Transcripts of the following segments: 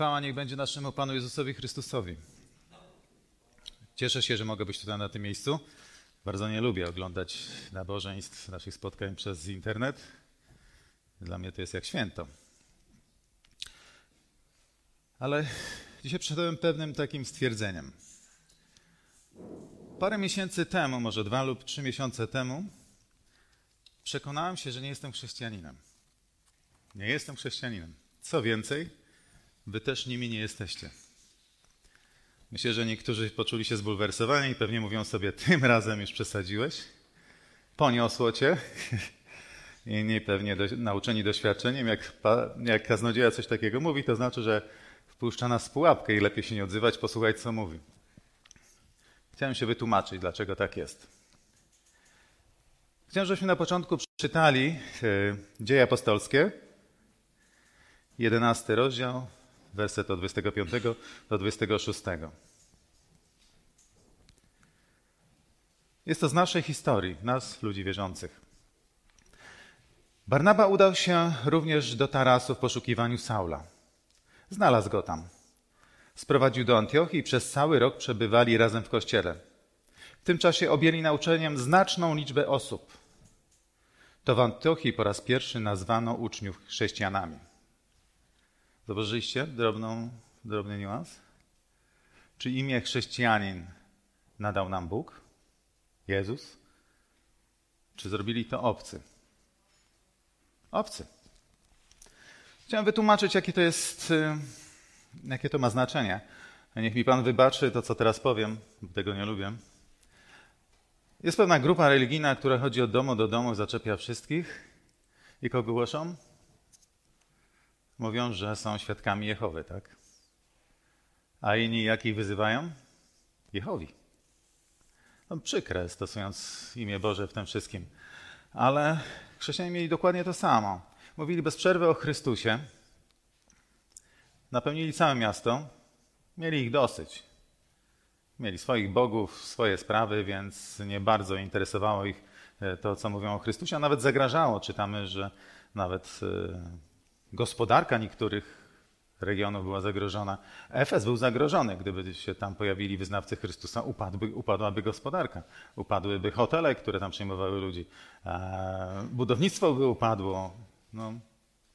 Chwała niech będzie naszemu Panu Jezusowi Chrystusowi. Cieszę się, że mogę być tutaj na tym miejscu. Bardzo nie lubię oglądać nabożeństw naszych spotkań przez internet. Dla mnie to jest jak święto. Ale dzisiaj przyszedłem pewnym takim stwierdzeniem. Parę miesięcy temu, może dwa lub trzy miesiące temu, przekonałem się, że nie jestem chrześcijaninem. Nie jestem chrześcijaninem. Co więcej, wy też nimi nie jesteście. Myślę, że niektórzy poczuli się zbulwersowani i pewnie mówią sobie, tym razem już przesadziłeś, poniosło cię. Inni pewnie do, nauczeni doświadczeniem, jak, jak kaznodzieja coś takiego mówi, to znaczy, że wpuszcza nas w pułapkę i lepiej się nie odzywać, posłuchać co mówi. Chciałem się wytłumaczyć, dlaczego tak jest. Chciałem, żebyśmy na początku przeczytali e, dzieje apostolskie, 11 rozdział, werset od 25 do 26. Jest to z naszej historii, nas, ludzi wierzących. Barnaba udał się również do Tarasu w poszukiwaniu Saula. Znalazł go tam. Sprowadził do Antiochii i przez cały rok przebywali razem w kościele. W tym czasie objęli nauczeniem znaczną liczbę osób. To w Antiochii po raz pierwszy nazwano uczniów chrześcijanami. Zauważyliście drobną, drobny niuans? Czy imię chrześcijanin nadał nam Bóg? Jezus? Czy zrobili to obcy? Obcy. Chciałem wytłumaczyć, jakie to jest, y, jakie to ma znaczenie. Niech mi Pan wybaczy to, co teraz powiem, tego nie lubię. Jest pewna grupa religijna, która chodzi od domu do domu, zaczepia wszystkich. I kogo głoszą? Mówią, że są świadkami Jehowy, tak? A inni jakich wyzywają? Jehowi. No, przykre, stosując imię Boże w tym wszystkim. Ale chrześcijanie mieli dokładnie to samo. Mówili bez przerwy o Chrystusie. Napełnili całe miasto. Mieli ich dosyć. Mieli swoich bogów, swoje sprawy, więc nie bardzo interesowało ich e, to, co mówią o Chrystusie, a nawet zagrażało. Czytamy, że nawet e, gospodarka niektórych regionów była zagrożona. Efes był zagrożony, gdyby się tam pojawili wyznawcy Chrystusa, upadłby, upadłaby gospodarka, upadłyby hotele, które tam przyjmowały ludzi, e, budownictwo by upadło. No,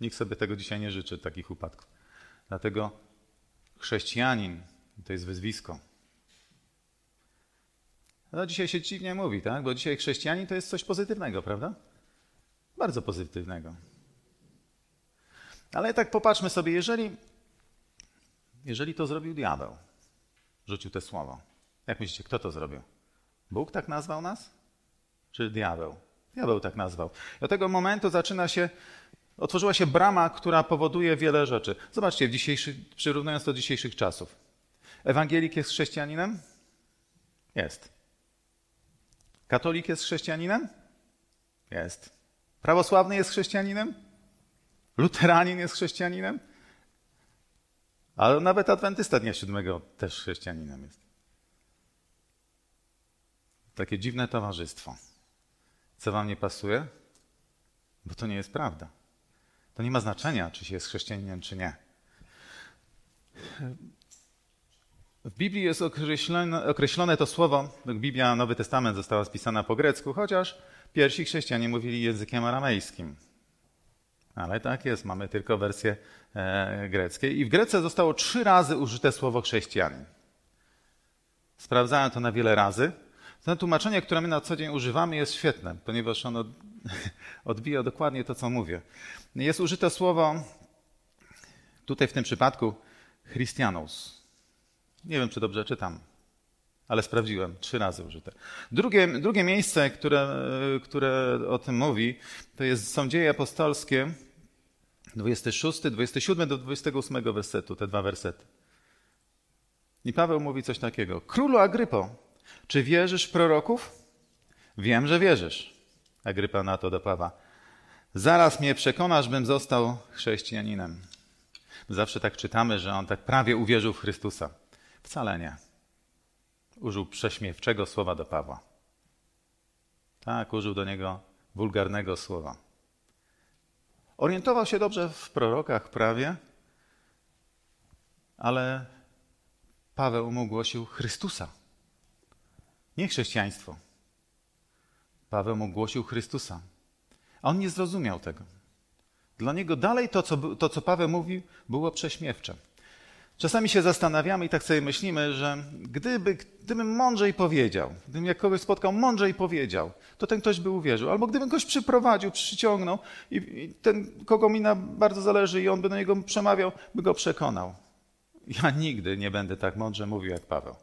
nikt sobie tego dzisiaj nie życzy, takich upadków. Dlatego chrześcijanin to jest wyzwisko. No, dzisiaj się dziwnie mówi, tak? Bo dzisiaj chrześcijanin to jest coś pozytywnego, prawda? Bardzo pozytywnego. Ale tak popatrzmy sobie, jeżeli, jeżeli to zrobił diabeł, rzucił te słowo, jak myślicie, kto to zrobił? Bóg tak nazwał nas? Czy diabeł? Diabeł tak nazwał. I od tego momentu zaczyna się, otworzyła się brama, która powoduje wiele rzeczy. Zobaczcie, w dzisiejszy, przyrównując to do dzisiejszych czasów. Ewangelik jest chrześcijaninem? Jest. Katolik jest chrześcijaninem? Jest. Prawosławny jest chrześcijaninem? Luteranin jest chrześcijaninem? Ale nawet adwentysta dnia siódmego też chrześcijaninem jest. Takie dziwne towarzystwo. Co wam nie pasuje? Bo to nie jest prawda. To nie ma znaczenia, czy się jest chrześcijaninem, czy nie. W Biblii jest określone, określone, to słowo, Biblia, Nowy Testament została spisana po grecku, chociaż pierwsi chrześcijanie mówili językiem aramejskim. Ale tak jest, mamy tylko wersję e, grecką. I w Grece zostało trzy razy użyte słowo chrześcijanin. Sprawdzałem to na wiele razy. To tłumaczenie, które my na co dzień używamy, jest świetne, ponieważ ono odbija dokładnie to, co mówię. Jest użyte słowo, tutaj w tym przypadku, Christianus. Nie wiem, czy dobrze czytam, ale sprawdziłem, trzy razy użyte. Drugie, drugie miejsce, które, które o tym mówi, to jest, są dzieje apostolskie, 26, 27 do 28 wersetu, te dwa wersety. I Paweł mówi coś takiego. Królu Agrypo, czy wierzysz w proroków? Wiem, że wierzysz. Agrypa na to do Pawła. Zaraz mnie przekonasz, bym został chrześcijaninem. Zawsze tak czytamy, że on tak prawie uwierzył w Chrystusa. Wcale nie. Użył prześmiewczego słowa do Pawła. Tak, użył do niego wulgarnego słowa. Orientował się dobrze w prorokach prawie, Ale Paweł mu głosił Chrystusa, nie chrześcijaństwo. Paweł mu głosił Chrystusa. A on nie zrozumiał tego. Dla niego dalej to, co, to, co Paweł mówił, było prześmiewcze. Czasami się zastanawiamy i tak sobie myślimy, że gdyby, gdybym mądrzej powiedział, gdybym jak kogoś spotkał, mądrzej powiedział, to ten ktoś by uwierzył. Albo gdybym kogoś przyprowadził, przyciągnął i, i ten, kogo mi na bardzo zależy i on by do niego przemawiał, by go przekonał. Ja nigdy nie będę tak mądrze mówił jak Paweł.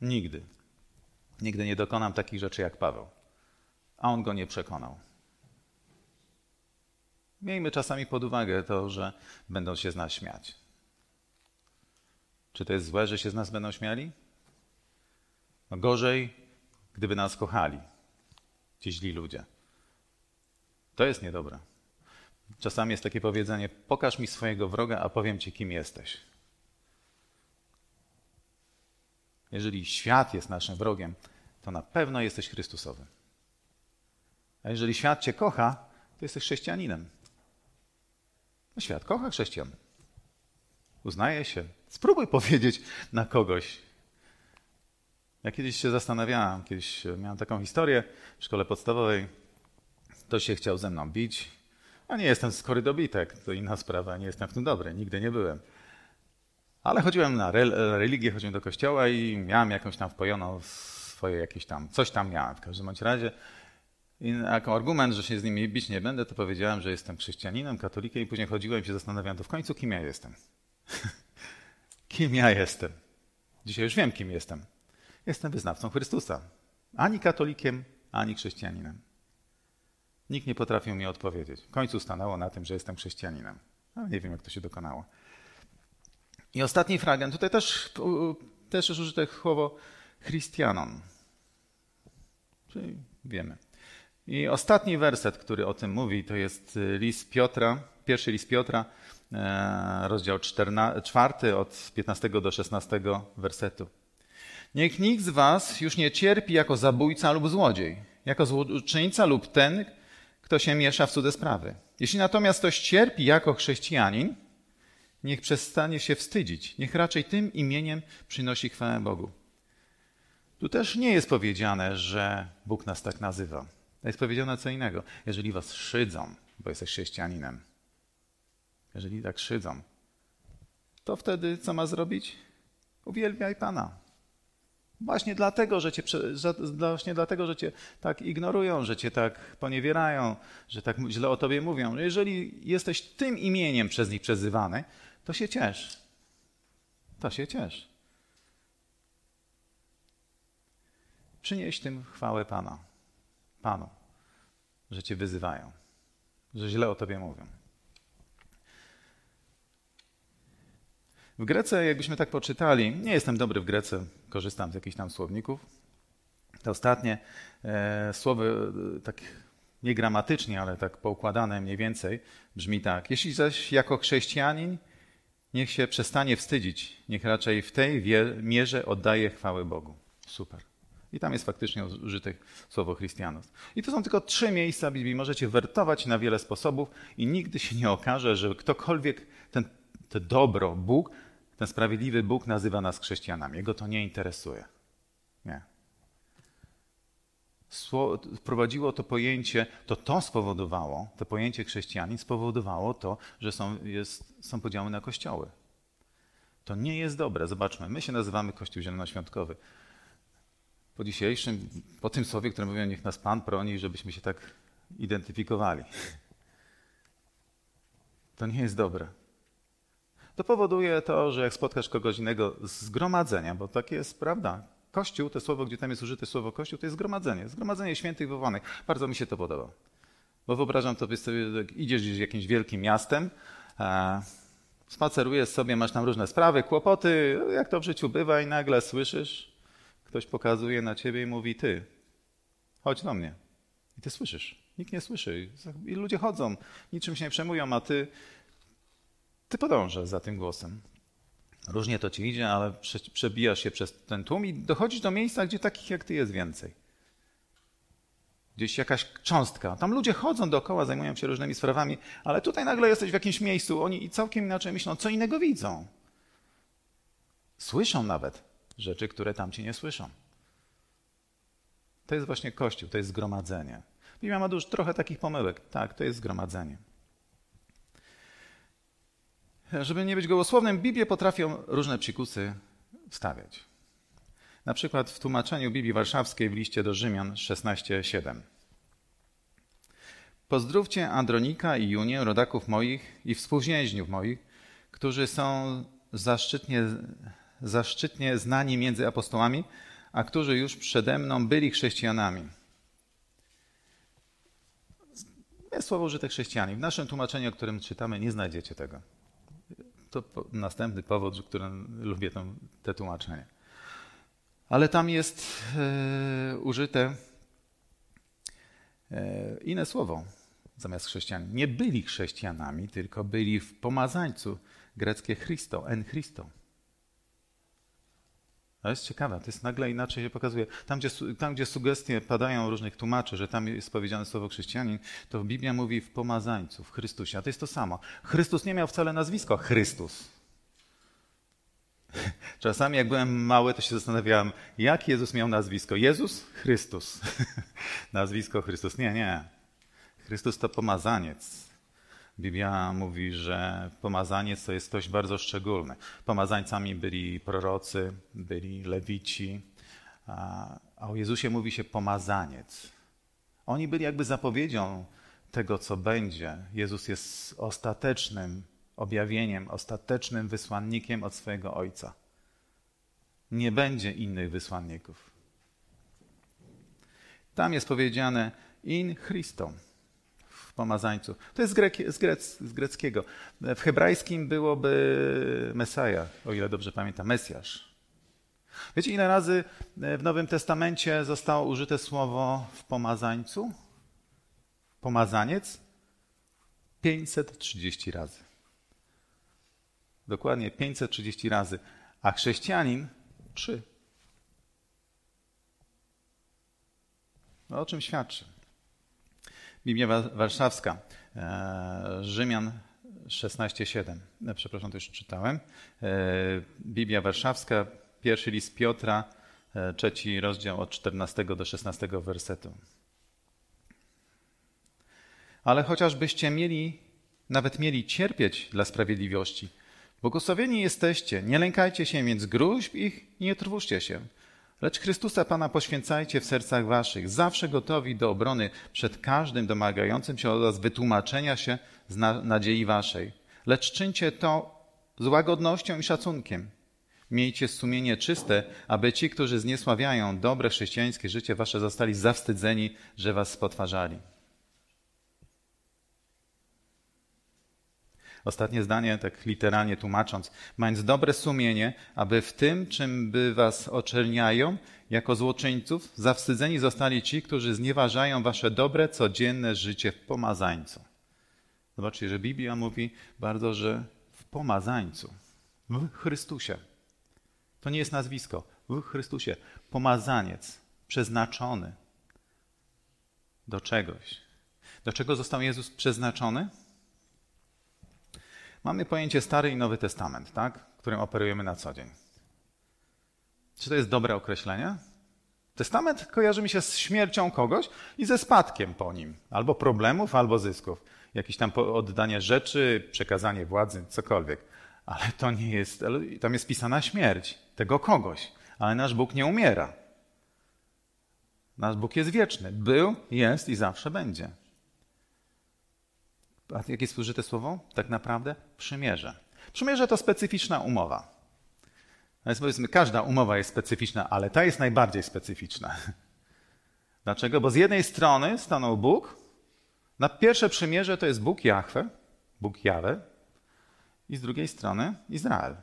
Nigdy. Nigdy nie dokonam takich rzeczy jak Paweł. A on go nie przekonał. Miejmy czasami pod uwagę to, że będą się z nas śmiać. Czy to jest złe, że się z nas będą śmiali? No gorzej, gdyby nas kochali, ci źli ludzie. To jest niedobre. Czasami jest takie powiedzenie: pokaż mi swojego wroga, a powiem ci, kim jesteś. Jeżeli świat jest naszym wrogiem, to na pewno jesteś Chrystusowy. A jeżeli świat cię kocha, to jesteś chrześcijaninem. No świat kocha chrześcijan. Uznaje się. Spróbuj powiedzieć na kogoś. Ja kiedyś się zastanawiałem, kiedyś miałem taką historię w szkole podstawowej. Ktoś się chciał ze mną bić. A nie jestem skory do bitek, to inna sprawa, nie jestem w tym dobry, nigdy nie byłem. Ale chodziłem na religię, chodziłem do kościoła i miałem jakąś tam wpojoną swoje jakieś tam, coś tam miałem w każdym bądź razie. I jako argument, że się z nimi bić nie będę, to powiedziałem, że jestem chrześcijaninem, katolikiem i później chodziłem i się zastanawiałem, to w końcu kim ja jestem? kim ja jestem? Dzisiaj już wiem, kim jestem. Jestem wyznawcą Chrystusa. Ani katolikiem, ani chrześcijaninem. Nikt nie potrafił mi odpowiedzieć. W końcu stanęło na tym, że jestem chrześcijaninem. Ale nie wiem, jak to się dokonało. I ostatni fragment. Tutaj też, też już użyte słowo Christianon. Czyli wiemy. I ostatni werset, który o tym mówi, to jest list Piotra, pierwszy list Piotra, e, rozdział 4 od 15 do 16 wersetu. Niech nikt z was już nie cierpi jako zabójca lub złodziej, jako złoczyńca lub ten, kto się miesza w cudze sprawy. Jeśli natomiast ktoś cierpi jako chrześcijanin, niech przestanie się wstydzić, niech raczej tym imieniem przynosi chwałę Bogu. Tu też nie jest powiedziane, że Bóg nas tak nazywa. Jest powiedziane co innego. Jeżeli was szydzą, bo jesteś chrześcijaninem, jeżeli tak szydzą, to wtedy co ma zrobić? Uwielbiaj Pana. Właśnie dlatego, że cię, właśnie dlatego, że cię tak ignorują, że cię tak poniewierają, że tak źle o tobie mówią. Jeżeli jesteś tym imieniem przez nich przezywany, to się ciesz. To się ciesz. Przynieś tym chwałę Pana. Panu, że cię wyzywają, że źle o tobie mówią. W Grece, jakbyśmy tak poczytali, nie jestem dobry w Grece, korzystam z jakichś tam słowników. Te ostatnie e, słowy, e, tak nie gramatycznie, ale tak poukładane mniej więcej, brzmi tak. Jeśli zaś jako chrześcijanin, niech się przestanie wstydzić, niech raczej w tej mierze oddaje chwałę Bogu. Super. I tam jest faktycznie użyte słowo Chrystianos. I to są tylko trzy miejsca Biblii. Możecie wertować na wiele sposobów i nigdy się nie okaże, że ktokolwiek ten, to dobro, Bóg, ten sprawiedliwy Bóg nazywa nas chrześcijanami. Jego to nie interesuje. Nie. Wprowadziło to pojęcie, to to spowodowało, to pojęcie chrześcijanin spowodowało to, że są, jest, są podziały na kościoły. To nie jest dobre. Zobaczmy, my się nazywamy Kościół Zielonoświątkowy po dzisiejszym, po tym słowie, które mówią, niech nas Pan broni, żebyśmy się tak identyfikowali. To nie jest dobre. To powoduje to, że jak spotkasz kogoś innego z zgromadzenia, bo takie jest prawda. Kościół, to słowo, gdzie tam jest użyte słowo Kościół, to jest zgromadzenie. Zgromadzenie świętych wywołanych. Bardzo mi się to podoba. Bo wyobrażam sobie, idziesz gdzieś jakimś wielkim miastem, spacerujesz sobie, masz tam różne sprawy, kłopoty, jak to w życiu bywa i nagle słyszysz, Ktoś pokazuje na ciebie i mówi: Ty, chodź do mnie. I ty słyszysz. Nikt nie słyszy. I ludzie chodzą, niczym się nie przejmują, a ty, ty podążasz za tym głosem. Różnie to ci idzie, ale przebijasz się przez ten tłum i dochodzisz do miejsca, gdzie takich jak ty jest więcej. gdzieś jakaś cząstka. Tam ludzie chodzą dookoła, zajmują się różnymi sprawami, ale tutaj nagle jesteś w jakimś miejscu, oni całkiem inaczej myślą, co innego widzą. Słyszą nawet rzeczy, które tamci nie słyszą. To jest właśnie Kościół, to jest zgromadzenie. Biblia ma dużo, trochę takich pomyłek. Tak, to jest zgromadzenie. Żeby nie być gołosłownym, Biblię potrafią różne psikusy wstawiać. Na przykład w tłumaczeniu Biblii Warszawskiej w liście do Rzymian 16:7. Pozdrówcie Andronika i Junię, rodaków moich i współwięźniów moich, którzy są zaszczytnie, zaszczytnie znani między apostołami, a którzy już przede mną byli chrześcijanami. Jest słowo użyte chrześcijanie. W naszym tłumaczeniu, o którym czytamy, nie znajdziecie tego. To następny powód, że którym lubię te tłumaczenie. Ale tam jest e, użyte e, inne słowo zamiast chrześcijan. Nie byli chrześcijanami, tylko byli w pomazańcu. Greckie Christo, en Christo. To jest ciekawe, to jest nagle inaczej się pokazuje. Tam gdzie, tam, gdzie sugestie padają różnych tłumaczy, że tam jest powiedziane słowo chrześcijanin, to Biblia mówi w pomazańcu, w Chrystusie. A to jest to samo. Chrystus nie miał wcale nazwisko Chrystus. Czasami jak byłem mały, to się zastanawiałem, jak Jezus miał nazwisko. Jezus? Chrystus. nazwisko Chrystus. Nie, nie. Chrystus to pomazaniec. Biblia mówi, że pomazaniec to jest ktoś bardzo szczególny. Pomazańcami byli prorocy, byli lewici, a o Jezusie mówi się pomazaniec. Oni byli jakby zapowiedzią tego, co będzie. Jezus jest ostatecznym objawieniem, ostatecznym wysłannikiem od swojego Ojca. Nie będzie innych wysłanników. Tam jest powiedziane in Christo w pomazańcu. To jest z, z, grec, z greckiego. W hebrajskim byłoby Mesaja, o ile dobrze pamiętam, Mesjasz. Wiecie, ile razy w Nowym Testamencie zostało użyte słowo w pomazańcu? Pomazaniec? 530 razy. Dokładnie 530 razy. A chrześcijanin 3. No, o czym świadczy? Biblia Warszawska, e, Rzymian 16:7. E, przepraszam, to już czytałem. E, Biblia Warszawska, pierwszy list Piotra, trzeci rozdział od 14 do 16 wersetu. Ale chociażbyście mieli, nawet mieli cierpieć dla sprawiedliwości, błogosławieni jesteście, nie lękajcie się więc gruźb ich i nie trwóżcie się. Lecz Chrystusa Pana poświęcajcie w sercach waszych, zawsze gotowi do obrony przed każdym domagającym się od was wytłumaczenia się z nadziei waszej. Lecz czyńcie to z łagodnością i szacunkiem. Miejcie sumienie czyste, aby ci, którzy zniesławiają dobre chrześcijańskie życie wasze, zostali zawstydzeni, że was spotwarzali. Ostatnie zdanie, tak literalnie tłumacząc, mając dobre sumienie, aby w tym, czym by was oczerniają, jako złoczyńców, zawstydzeni zostali ci, którzy znieważają wasze dobre, codzienne życie w pomazańcu. Zobaczcie, że Biblia mówi bardzo, że w pomazańcu, w Chrystusie. To nie jest nazwisko, w Chrystusie. Pomazaniec, przeznaczony do czegoś. Do czego został Jezus przeznaczony? Mamy pojęcie Stary i Nowy Testament, tak? którym operujemy na co dzień. Czy to jest dobre określenie? Testament kojarzy mi się z śmiercią kogoś i ze spadkiem po nim, albo problemów, albo zysków. Jakieś tam oddanie rzeczy, przekazanie władzy, cokolwiek. Ale to nie jest, tam jest pisana śmierć tego kogoś. Ale nasz Bóg nie umiera. Nasz Bóg jest wieczny. Był, jest i zawsze będzie. A jakie jest użyte słowo? Tak naprawdę przymierze. Przymierze to specyficzna umowa. Więc powiedzmy, każda umowa jest specyficzna, ale ta jest najbardziej specyficzna. Dlaczego? Bo z jednej strony stanął Bóg, na pierwsze przymierze to jest Bóg Jahwe, Bóg Jawe, i z drugiej strony Izrael.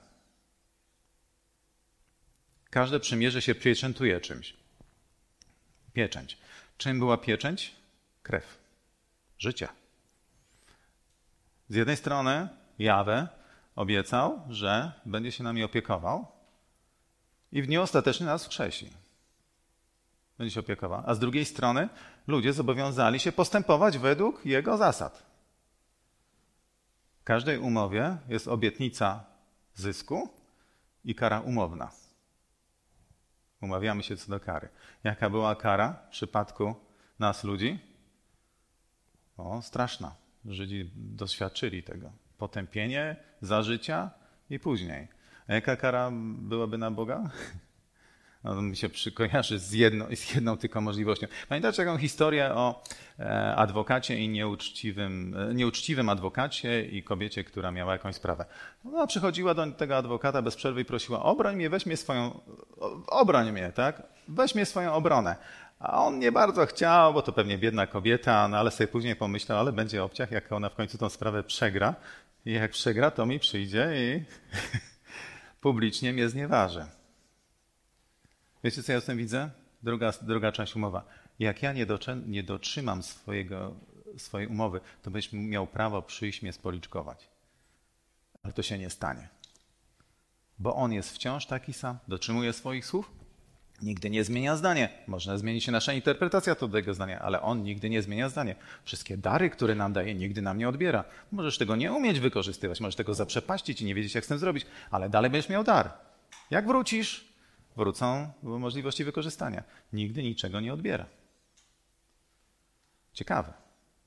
Każde przymierze się pieczętuje czymś. Pieczęć. Czym była pieczęć? Krew. Życia. Z jednej strony Jawę obiecał, że będzie się nami opiekował i w dniu ostatecznym nas wskrzesi. będzie się opiekował. A z drugiej strony ludzie zobowiązali się postępować według jego zasad. W każdej umowie jest obietnica zysku i kara umowna. Umawiamy się co do kary. Jaka była kara w przypadku nas, ludzi? O, straszna. Żydzi doświadczyli tego. Potępienie za życia i później. A jaka kara byłaby na Boga? No, mi się przykojarzy z jedną, z jedną tylko możliwością. Pamiętacie taką historię o e, adwokacie i nieuczciwym, e, nieuczciwym adwokacie i kobiecie, która miała jakąś sprawę. Ona przychodziła do tego adwokata bez przerwy i prosiła, obroń mnie, weź mnie swoją, obroń mnie, tak? Weź mnie swoją obronę. A on nie bardzo chciał, bo to pewnie biedna kobieta, no ale sobie później pomyślał, ale będzie obciach, jak ona w końcu tą sprawę przegra. I jak przegra, to mi przyjdzie i publicznie mnie znieważy. Wiecie, co ja z tym widzę? Druga, druga część umowa. Jak ja nie, doczy, nie dotrzymam swojego, swojej umowy, to byś miał prawo przyjść mnie spoliczkować. Ale to się nie stanie. Bo on jest wciąż taki sam, dotrzymuje swoich słów, nigdy nie zmienia zdania. Można zmienić się nasza interpretacja tego zdania, ale on nigdy nie zmienia zdania. Wszystkie dary, które nam daje, nigdy nam nie odbiera. Możesz tego nie umieć wykorzystywać, możesz tego zaprzepaścić i nie wiedzieć, jak z tym zrobić, ale dalej będziesz miał dar. Jak wrócisz, wrócą możliwości wykorzystania. Nigdy niczego nie odbiera. Ciekawe.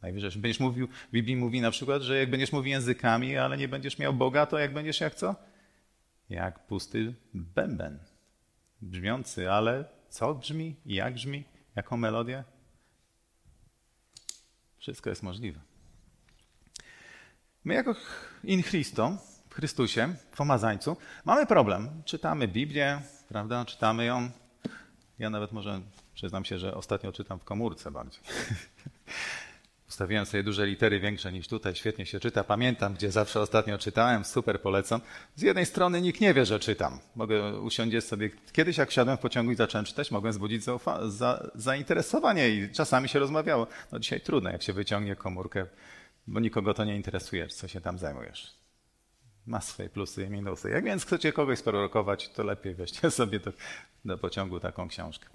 Najwyżej będziesz mówił, Biblii mówi na przykład, że jak będziesz mówił językami, ale nie będziesz miał Boga, to jak będziesz jak co? Jak pusty bęben. Brzmiący, ale co brzmi? Jak brzmi? Jaką melodię? Wszystko jest możliwe. My jako in Christo, w Chrystusie, w pomazańcu, mamy problem. Czytamy Biblię, prawda? Czytamy ją. Ja nawet może przyznam się, że ostatnio czytam w komórce bardziej. Ustawiłem sobie duże litery większe niż tutaj, świetnie się czyta. Pamiętam, gdzie zawsze ostatnio czytałem, super polecam. Z jednej strony nikt nie wie, że czytam. Mogę usiąść sobie. Kiedyś jak siadłem w pociągu i zacząłem czytać, mogłem zbudzić zaufa- za, zainteresowanie i czasami się rozmawiało. No dzisiaj trudno, jak się wyciągnie komórkę, bo nikogo to nie interesuje, co się tam zajmujesz ma swoje plusy i minusy. Jak więc chcecie kogoś sprorokować, to lepiej weźcie sobie do, do pociągu taką książkę.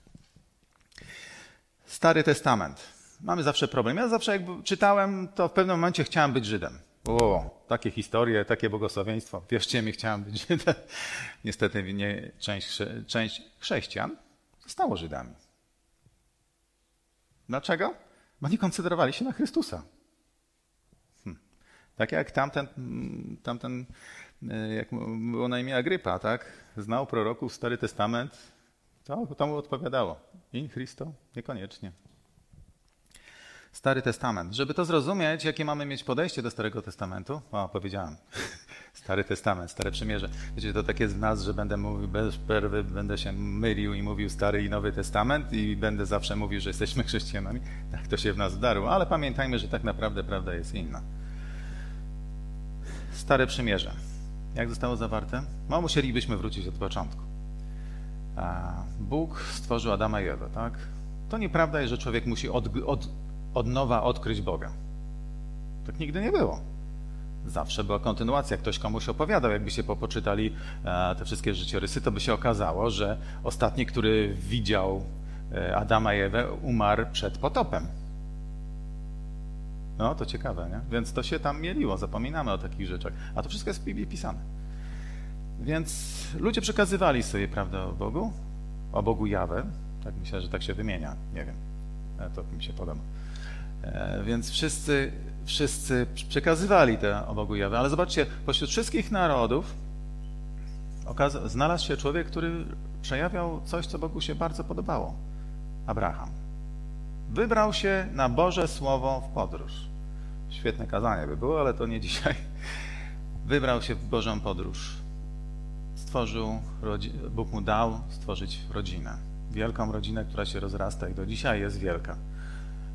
Stary Testament. Mamy zawsze problem. Ja zawsze jak czytałem, to w pewnym momencie chciałem być Żydem. O, takie historie, takie błogosławieństwo. Wierzcie mi, chciałem być Żydem. Niestety nie, część, część chrześcijan zostało Żydami. Dlaczego? Bo nie koncentrowali się na Chrystusa. Tak jak tamten, tamten jak było na imię Agrypa, tak? Znał proroków Stary Testament, to, to mu odpowiadało. In Christo? Niekoniecznie. Stary Testament. Żeby to zrozumieć, jakie mamy mieć podejście do Starego Testamentu, o, powiedziałem. Stary Testament, Stare Przymierze. Wiecie, to tak jest w nas, że będę mówił bez przerwy, będę się mylił i mówił Stary i Nowy Testament i będę zawsze mówił, że jesteśmy chrześcijanami. Tak to się w nas wdarło, ale pamiętajmy, że tak naprawdę prawda jest inna. Stare Przymierze. Jak zostało zawarte? No, musielibyśmy wrócić od początku. Bóg stworzył Adama i Ewę, tak? To nieprawda jest, że człowiek musi od, od, od nowa odkryć Boga. Tak nigdy nie było. Zawsze była kontynuacja. Ktoś komuś opowiadał, jakby się poczytali e, te wszystkie życiorysy, to by się okazało, że ostatni, który widział e, Adama i Ewę, umarł przed potopem. No, to ciekawe, nie? Więc to się tam mieliło, zapominamy o takich rzeczach. A to wszystko jest w Biblii pisane. Więc ludzie przekazywali sobie prawdę o Bogu, o Bogu Jawę. Tak myślę, że tak się wymienia. Nie wiem. E, to mi się podoba. E, więc wszyscy, wszyscy przekazywali te o Jawę. Ale zobaczcie, pośród wszystkich narodów znalazł się człowiek, który przejawiał coś, co Bogu się bardzo podobało. Abraham. Wybrał się na Boże Słowo w podróż. Świetne kazanie by było, ale to nie dzisiaj. Wybrał się w Bożą podróż. Stworzył, Bóg mu dał stworzyć rodzinę. Wielką rodzinę, która się rozrasta i do dzisiaj jest wielka.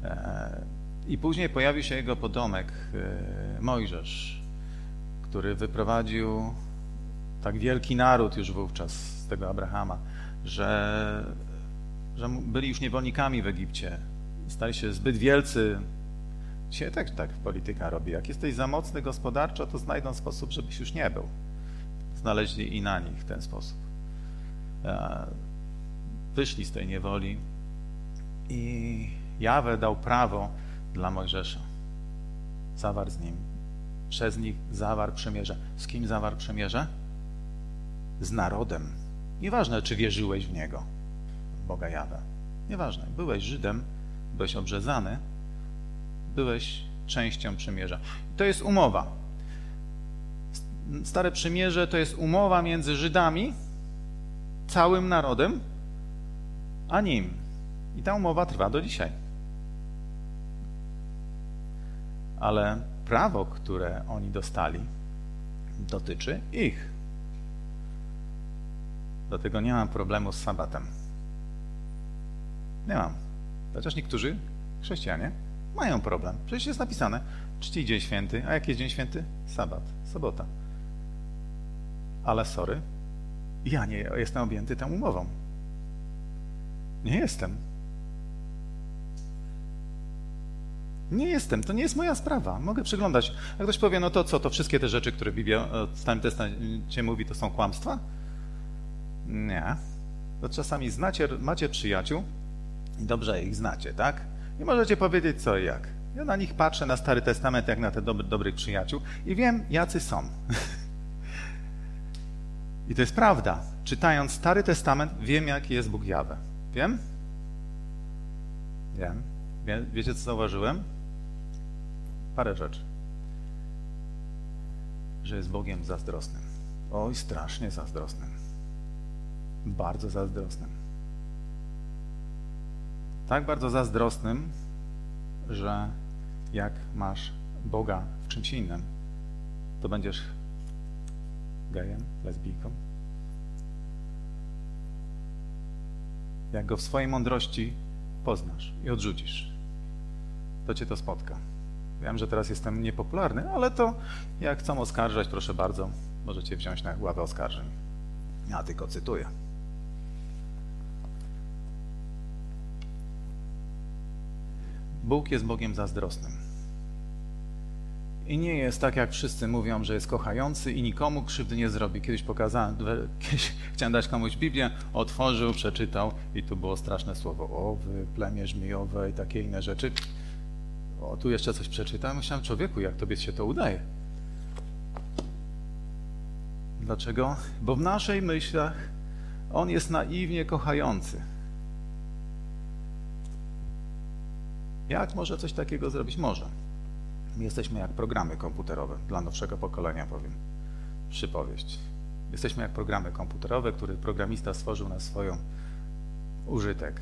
E, I później pojawił się jego podomek, e, Mojżesz, który wyprowadził tak wielki naród już wówczas z tego Abrahama, że, że byli już niewolnikami w Egipcie, stali się zbyt wielcy. Dzisiaj tak, tak polityka robi. Jak jesteś za mocny gospodarczo, to znajdą sposób, żebyś już nie był. Znaleźli i na nich w ten sposób. E, wyszli z tej niewoli I Jawę dał prawo dla Mojżesza. Zawarł z nim. Przez nich zawarł przymierze. Z kim zawarł przymierze? Z narodem. Nieważne, czy wierzyłeś w niego, Boga Jawę. Nieważne. Byłeś Żydem, byłeś obrzezany, byłeś częścią przymierza. To jest umowa. Stare przymierze to jest umowa między Żydami, całym narodem, a nim. I ta umowa trwa do dzisiaj. Ale prawo, które oni dostali, dotyczy ich. Dlatego nie mam problemu z sabatem. Nie mam. Chociaż niektórzy chrześcijanie mają problem. Przecież jest napisane, czci dzień święty. A jaki jest dzień święty? Sabat, sobota. Ale sorry, ja nie jestem objęty tą umową. Nie jestem. Nie jestem, to nie jest moja sprawa. Mogę przyglądać. A ktoś powie, no to co, to wszystkie te rzeczy, które Biblia w Starym Testamencie mówi, to są kłamstwa? Nie. To czasami znacie, macie przyjaciół i dobrze ich znacie, tak? I możecie powiedzieć co i jak. Ja na nich patrzę, na Stary Testament, jak na te dobry, dobrych przyjaciół i wiem, jacy są. I to jest prawda. Czytając Stary Testament, wiem, jaki jest Bóg Jawe. Wiem? Wiem. Wie, wiecie, co zauważyłem? Parę rzeczy. Że jest Bogiem zazdrosnym. Oj, strasznie zazdrosnym. Bardzo zazdrosnym. Tak bardzo zazdrosnym, że jak masz Boga w czymś innym, to będziesz gejem, lesbijką. Jak go w swojej mądrości poznasz i odrzucisz, to cię to spotka. Wiem, że teraz jestem niepopularny, ale to jak chcą oskarżać, proszę bardzo, możecie wziąć na ławę oskarżeń. Ja tylko cytuję. Bóg jest Bogiem zazdrosnym. I nie jest tak, jak wszyscy mówią, że jest kochający i nikomu krzywdy nie zrobi. Kiedyś pokazałem, kiedyś chciałem dać komuś Biblię, otworzył, przeczytał i tu było straszne słowo. O, wy, plemię żmijowe i takie inne rzeczy. O, tu jeszcze coś przeczytałem. Myślałem, człowieku, jak tobie się to udaje. Dlaczego? Bo w naszej myślach on jest naiwnie kochający. Jak może coś takiego zrobić? Może. My jesteśmy jak programy komputerowe dla nowszego pokolenia, powiem. Przypowieść. Jesteśmy jak programy komputerowe, które programista stworzył na swoją użytek.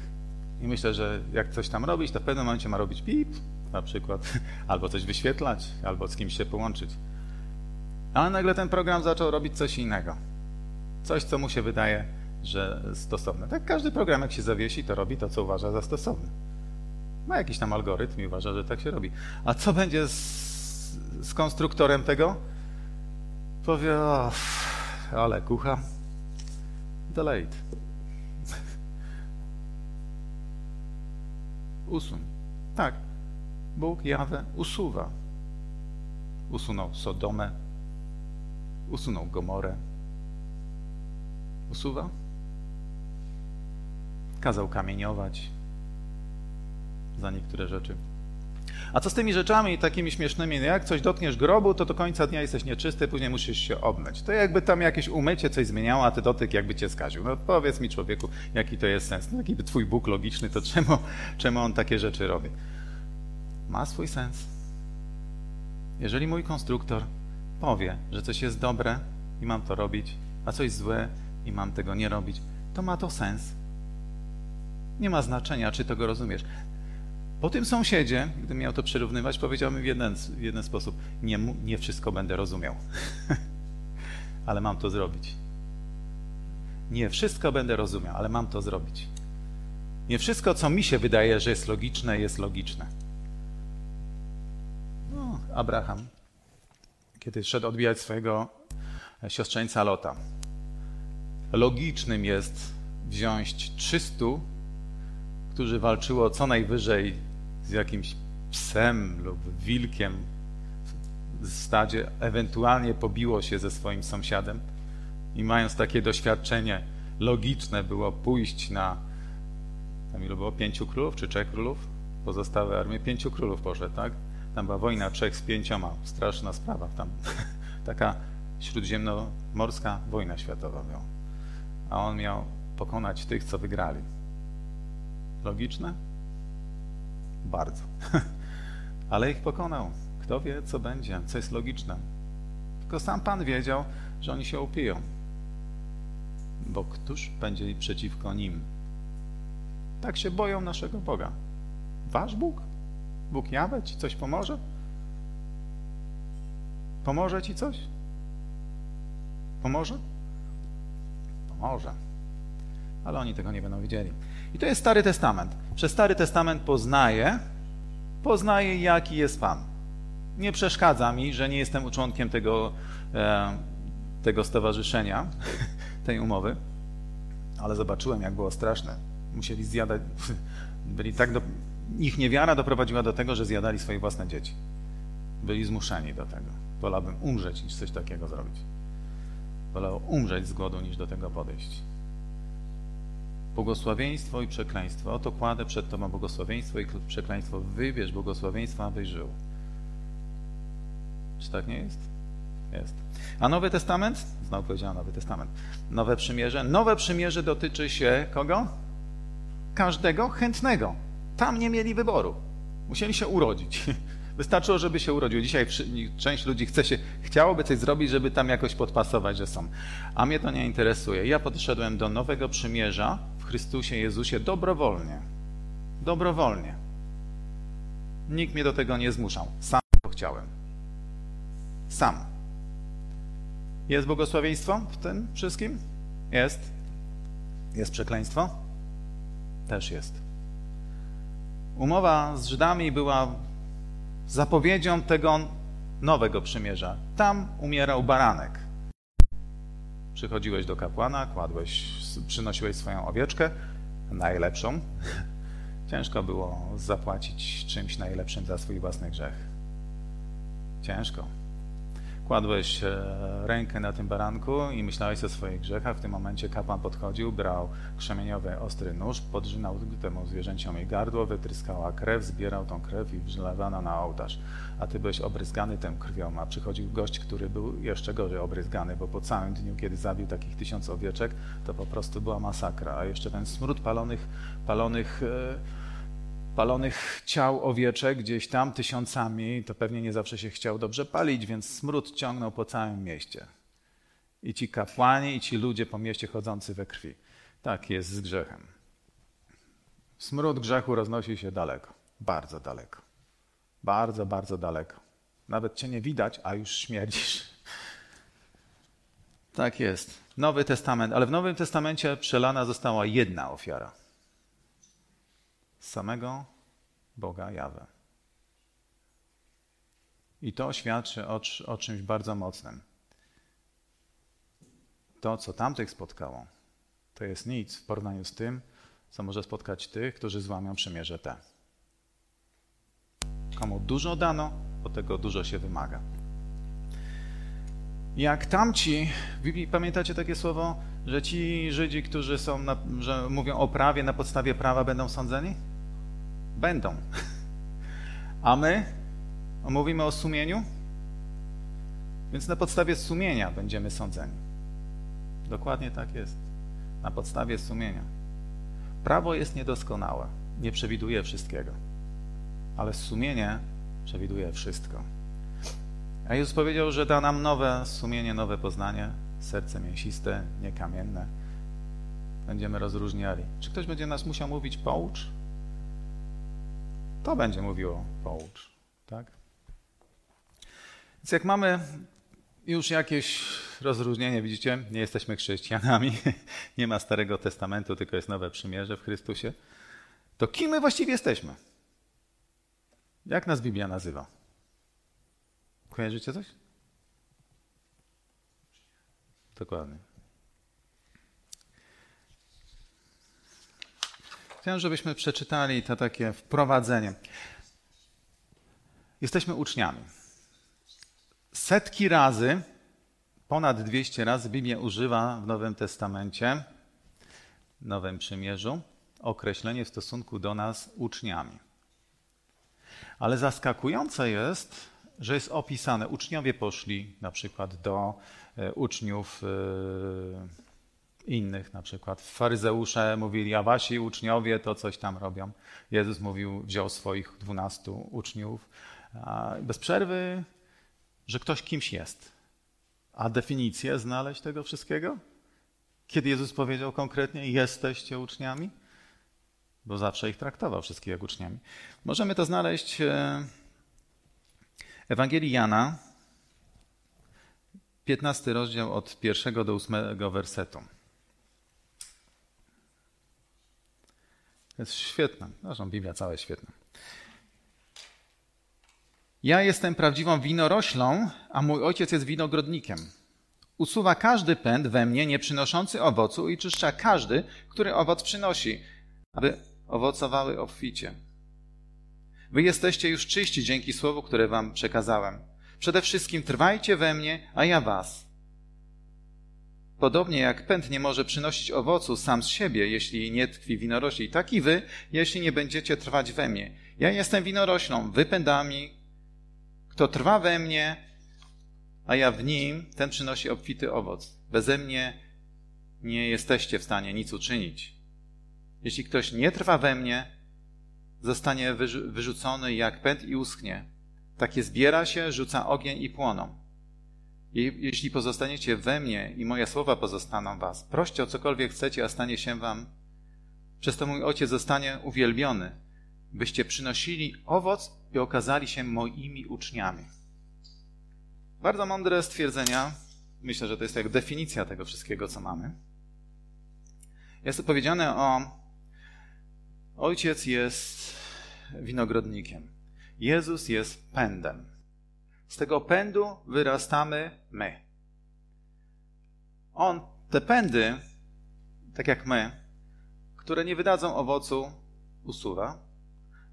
I myślę, że jak coś tam robić, to w pewnym momencie ma robić pip, na przykład, albo coś wyświetlać, albo z kimś się połączyć. Ale nagle ten program zaczął robić coś innego. Coś, co mu się wydaje, że stosowne. Tak każdy program, jak się zawiesi, to robi to, co uważa za stosowne. Ma jakiś tam algorytm i uważa, że tak się robi. A co będzie z, z konstruktorem tego? Powie, o, ale kucha. Delete. Usuń. Tak. Bóg Jawę usuwa. Usunął Sodomę. Usunął Gomorę. Usuwa. Kazał kamieniować za niektóre rzeczy. A co z tymi rzeczami takimi śmiesznymi? No jak coś dotkniesz grobu, to do końca dnia jesteś nieczysty, później musisz się obmyć. To jakby tam jakieś umycie coś zmieniało, a ty dotyk jakby cię skaził. No powiedz mi człowieku, jaki to jest sens? No, jaki by twój Bóg logiczny, to czemu, czemu on takie rzeczy robi? Ma swój sens. Jeżeli mój konstruktor powie, że coś jest dobre i mam to robić, a coś złe i mam tego nie robić, to ma to sens. Nie ma znaczenia, czy to go rozumiesz. Po tym sąsiedzie, gdybym miał to przyrównywać, powiedziałbym w jeden, w jeden sposób: nie, nie wszystko będę rozumiał, ale mam to zrobić. Nie wszystko będę rozumiał, ale mam to zrobić. Nie wszystko, co mi się wydaje, że jest logiczne, jest logiczne. No, Abraham, kiedy szedł odbijać swojego siostrzeńca Lota, logicznym jest wziąć 300, którzy walczyło co najwyżej z jakimś psem lub wilkiem w stadzie, ewentualnie pobiło się ze swoim sąsiadem i mając takie doświadczenie, logiczne było pójść na Tam ilu było? Pięciu królów czy trzech królów? Pozostałe armie pięciu królów poszedł, tak? Tam była wojna trzech z pięcioma. Straszna sprawa. Tam taka śródziemnomorska wojna światowa była. A on miał pokonać tych, co wygrali. Logiczne? Bardzo. Ale ich pokonał. Kto wie, co będzie, co jest logiczne. Tylko sam Pan wiedział, że oni się upiją. Bo któż będzie przeciwko nim? Tak się boją naszego Boga. Wasz Bóg? Bóg Jawe ci coś pomoże? Pomoże ci coś? Pomoże? Pomoże. Ale oni tego nie będą wiedzieli. I to jest Stary Testament. Przez Stary Testament poznaję, poznaję, jaki jest Pan. Nie przeszkadza mi, że nie jestem członkiem tego, e, tego stowarzyszenia, tej umowy, ale zobaczyłem, jak było straszne. Musieli zjadać, byli tak do, ich niewiara doprowadziła do tego, że zjadali swoje własne dzieci. Byli zmuszeni do tego. Wolałbym umrzeć, niż coś takiego zrobić. Wolał umrzeć z głodu, niż do tego podejść. Błogosławieństwo i przekleństwo. Oto kładę przed Tobą błogosławieństwo i przekleństwo. Wybierz błogosławieństwo, abyś żył. Czy tak nie jest? Jest. A Nowy Testament? Znowu powiedziałem Nowy Testament. Nowe Przymierze. Nowe Przymierze dotyczy się kogo? Każdego chętnego. Tam nie mieli wyboru. Musieli się urodzić. Wystarczyło, żeby się urodził. Dzisiaj część ludzi chce się, chciałoby coś zrobić, żeby tam jakoś podpasować, że są. A mnie to nie interesuje. Ja podszedłem do nowego przymierza w Chrystusie Jezusie dobrowolnie. Dobrowolnie. Nikt mnie do tego nie zmuszał. Sam to chciałem. Sam. Jest błogosławieństwo w tym wszystkim? Jest. Jest przekleństwo? Też jest. Umowa z Żydami była zapowiedzią tego nowego przymierza. Tam umierał baranek. Przychodziłeś do kapłana, kładłeś, przynosiłeś swoją owieczkę, najlepszą. Ciężko było zapłacić czymś najlepszym za swój własny grzech. Ciężko kładłeś e, rękę na tym baranku i myślałeś o swoich grzechach. W tym momencie kapłan podchodził, brał krzemieniowy ostry nóż, podrzynał temu zwierzęciowi gardło, wytryskała krew, zbierał tą krew i wlewano na ołtarz. A ty byłeś obryzgany tą krwią, a przychodził gość, który był jeszcze gorzej obryzgany, bo po całym dniu, kiedy zabił takich tysiąc owieczek, to po prostu była masakra. A jeszcze ten smród palonych, palonych e, palonych ciał owieczek gdzieś tam tysiącami, to pewnie nie zawsze się chciał dobrze palić, więc smród ciągnął po całym mieście. I ci kapłani, i ci ludzie po mieście chodzący we krwi. Tak jest z grzechem. Smród grzechu roznosi się daleko, bardzo daleko. Bardzo, bardzo daleko. Nawet cię nie widać, a już śmierdzisz. Tak jest. Nowy Testament, ale w Nowym Testamencie przelana została jedna ofiara samego Boga Jawę. I to świadczy o, o czymś bardzo mocnym. To, co tamtych spotkało, to jest nic w porównaniu z tym, co może spotkać tych, którzy złamią przymierze te. Komu dużo dano, od tego dużo się wymaga. Jak tamci, pamiętacie takie słowo, że ci Żydzi, którzy są, na, że mówią o prawie na podstawie prawa, będą sądzeni? Będą. A my mówimy o sumieniu? Więc na podstawie sumienia będziemy sądzeni. Dokładnie tak jest. Na podstawie sumienia. Prawo jest niedoskonałe, nie przewiduje wszystkiego, ale sumienie przewiduje wszystko. A Jezus powiedział, że da nam nowe sumienie, nowe poznanie, serce mięsiste, niekamienne. Będziemy rozróżniali. Czy ktoś będzie nas musiał mówić poucz? To będzie mówiło poucz. Tak? Więc jak mamy już jakieś rozróżnienie, widzicie, nie jesteśmy chrześcijanami, nie ma Starego Testamentu, tylko jest Nowe Przymierze w Chrystusie, to kim my właściwie jesteśmy? Jak nas Biblia nazywa? Kojarzycie coś? Dokładnie. Chciałem, żebyśmy przeczytali to takie wprowadzenie. Jesteśmy uczniami. Setki razy, ponad 200 razy Biblia używa w Nowym Testamencie, Nowym Przymierzu, określenie w stosunku do nas uczniami. Ale zaskakujące jest, że jest opisane, uczniowie poszli na przykład do e, uczniów e, innych, na przykład faryzeusze mówili, a wasi uczniowie to coś tam robią. Jezus mówił, wziął swoich dwunastu uczniów. Bez przerwy, że ktoś kimś jest. A definicję znaleźć tego wszystkiego? Kiedy Jezus powiedział konkretnie, jesteście uczniami? Bo zawsze ich traktował wszystkich jak uczniami. Możemy to znaleźć e, Ewangelii Jana, 15 rozdział od pierwszego do ósmego wersetu. Jest świetna. Zresztą Biblia cała jest świetna. Ja jestem prawdziwą winoroślą, a mój ojciec jest winogrodnikiem. Usuwa każdy pęd we mnie nie przynoszący owocu i czyszcza każdy, który owoc przynosi, aby owocowały obficie. Wy jesteście już czyści dzięki słowu, które wam przekazałem. Przede wszystkim trwajcie we mnie, a ja was. Podobnie jak pęd nie może przynosić owocu sam z siebie, jeśli nie tkwi winorośli, tak i wy, jeśli nie będziecie trwać we mnie. Ja jestem winoroślą, wy pędami. Kto trwa we mnie, a ja w nim, ten przynosi obfity owoc. Beze mnie nie jesteście w stanie nic uczynić. Jeśli ktoś nie trwa we mnie, zostanie wyrzucony jak pęd i uschnie. Takie zbiera się, rzuca ogień i płoną. Jeśli pozostaniecie we mnie i moje słowa pozostaną was, proście o cokolwiek chcecie, a stanie się wam. Przez to mój Ojciec zostanie uwielbiony, byście przynosili owoc i okazali się moimi uczniami. Bardzo mądre stwierdzenia. Myślę, że to jest jak definicja tego wszystkiego, co mamy. Jest tu powiedziane o Ojciec jest winogrodnikiem. Jezus jest pędem. Z tego pędu wyrastamy my. On te pędy, tak jak my, które nie wydadzą owocu, usuwa,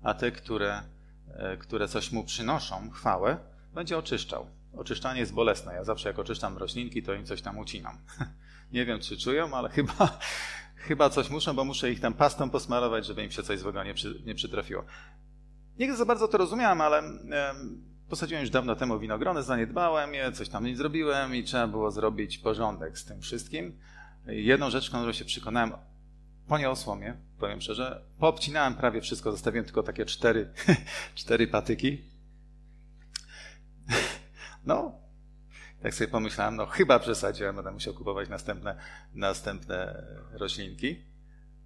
a te, które, e, które coś mu przynoszą, chwałę, będzie oczyszczał. Oczyszczanie jest bolesne. Ja zawsze jak oczyszczam roślinki, to im coś tam ucinam. Nie wiem, czy czują, ale chyba, chyba coś muszą, bo muszę ich tam pastą posmarować, żeby im się coś złego nie, przy, nie przytrafiło. Nie za bardzo to rozumiałem, ale posadziłem już dawno temu winogrony, zaniedbałem je, coś tam nie zrobiłem i trzeba było zrobić porządek z tym wszystkim. Jedną rzecz, którą się przekonałem, poniosło mnie, powiem szczerze, poobcinałem prawie wszystko, zostawiłem tylko takie cztery, cztery patyki. No, tak sobie pomyślałem, no chyba przesadziłem, będę musiał kupować następne, następne roślinki.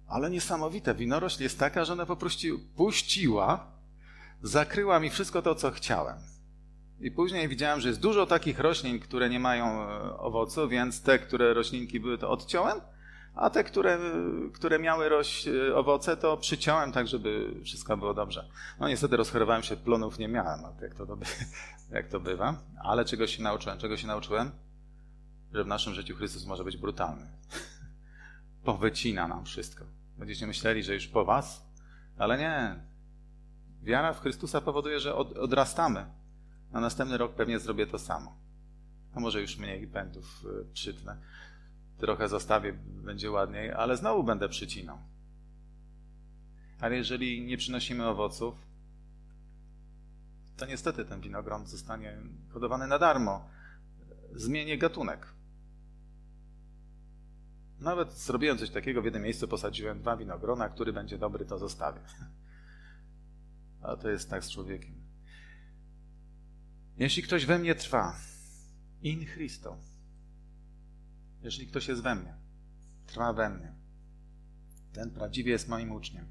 Ale niesamowite, winorośl jest taka, że ona po prostu puściła, zakryła mi wszystko to, co chciałem. I później widziałem, że jest dużo takich roślin, które nie mają e, owocu, więc te, które roślinki były, to odciąłem, a te, które, które miały roś, e, owoce, to przyciąłem tak, żeby wszystko było dobrze. No niestety rozchorowałem się, plonów nie miałem, jak to, jak to bywa. Ale czegoś się nauczyłem. Czego się nauczyłem? Że w naszym życiu Chrystus może być brutalny. Powycina nam wszystko. Będziecie myśleli, że już po was, ale nie. Wiara w Chrystusa powoduje, że od, odrastamy. Na następny rok pewnie zrobię to samo. A może już mniej pędów y, przytnę. Trochę zostawię, będzie ładniej, ale znowu będę przycinał. Ale jeżeli nie przynosimy owoców, to niestety ten winogron zostanie hodowany na darmo. Zmienię gatunek. Nawet zrobiłem coś takiego, w jednym miejscu posadziłem dwa winogrona, który będzie dobry, to zostawię. A to jest tak z człowiekiem. Jeśli ktoś we mnie trwa, in Christo, jeżeli ktoś jest we mnie, trwa we mnie, ten prawdziwie jest moim uczniem.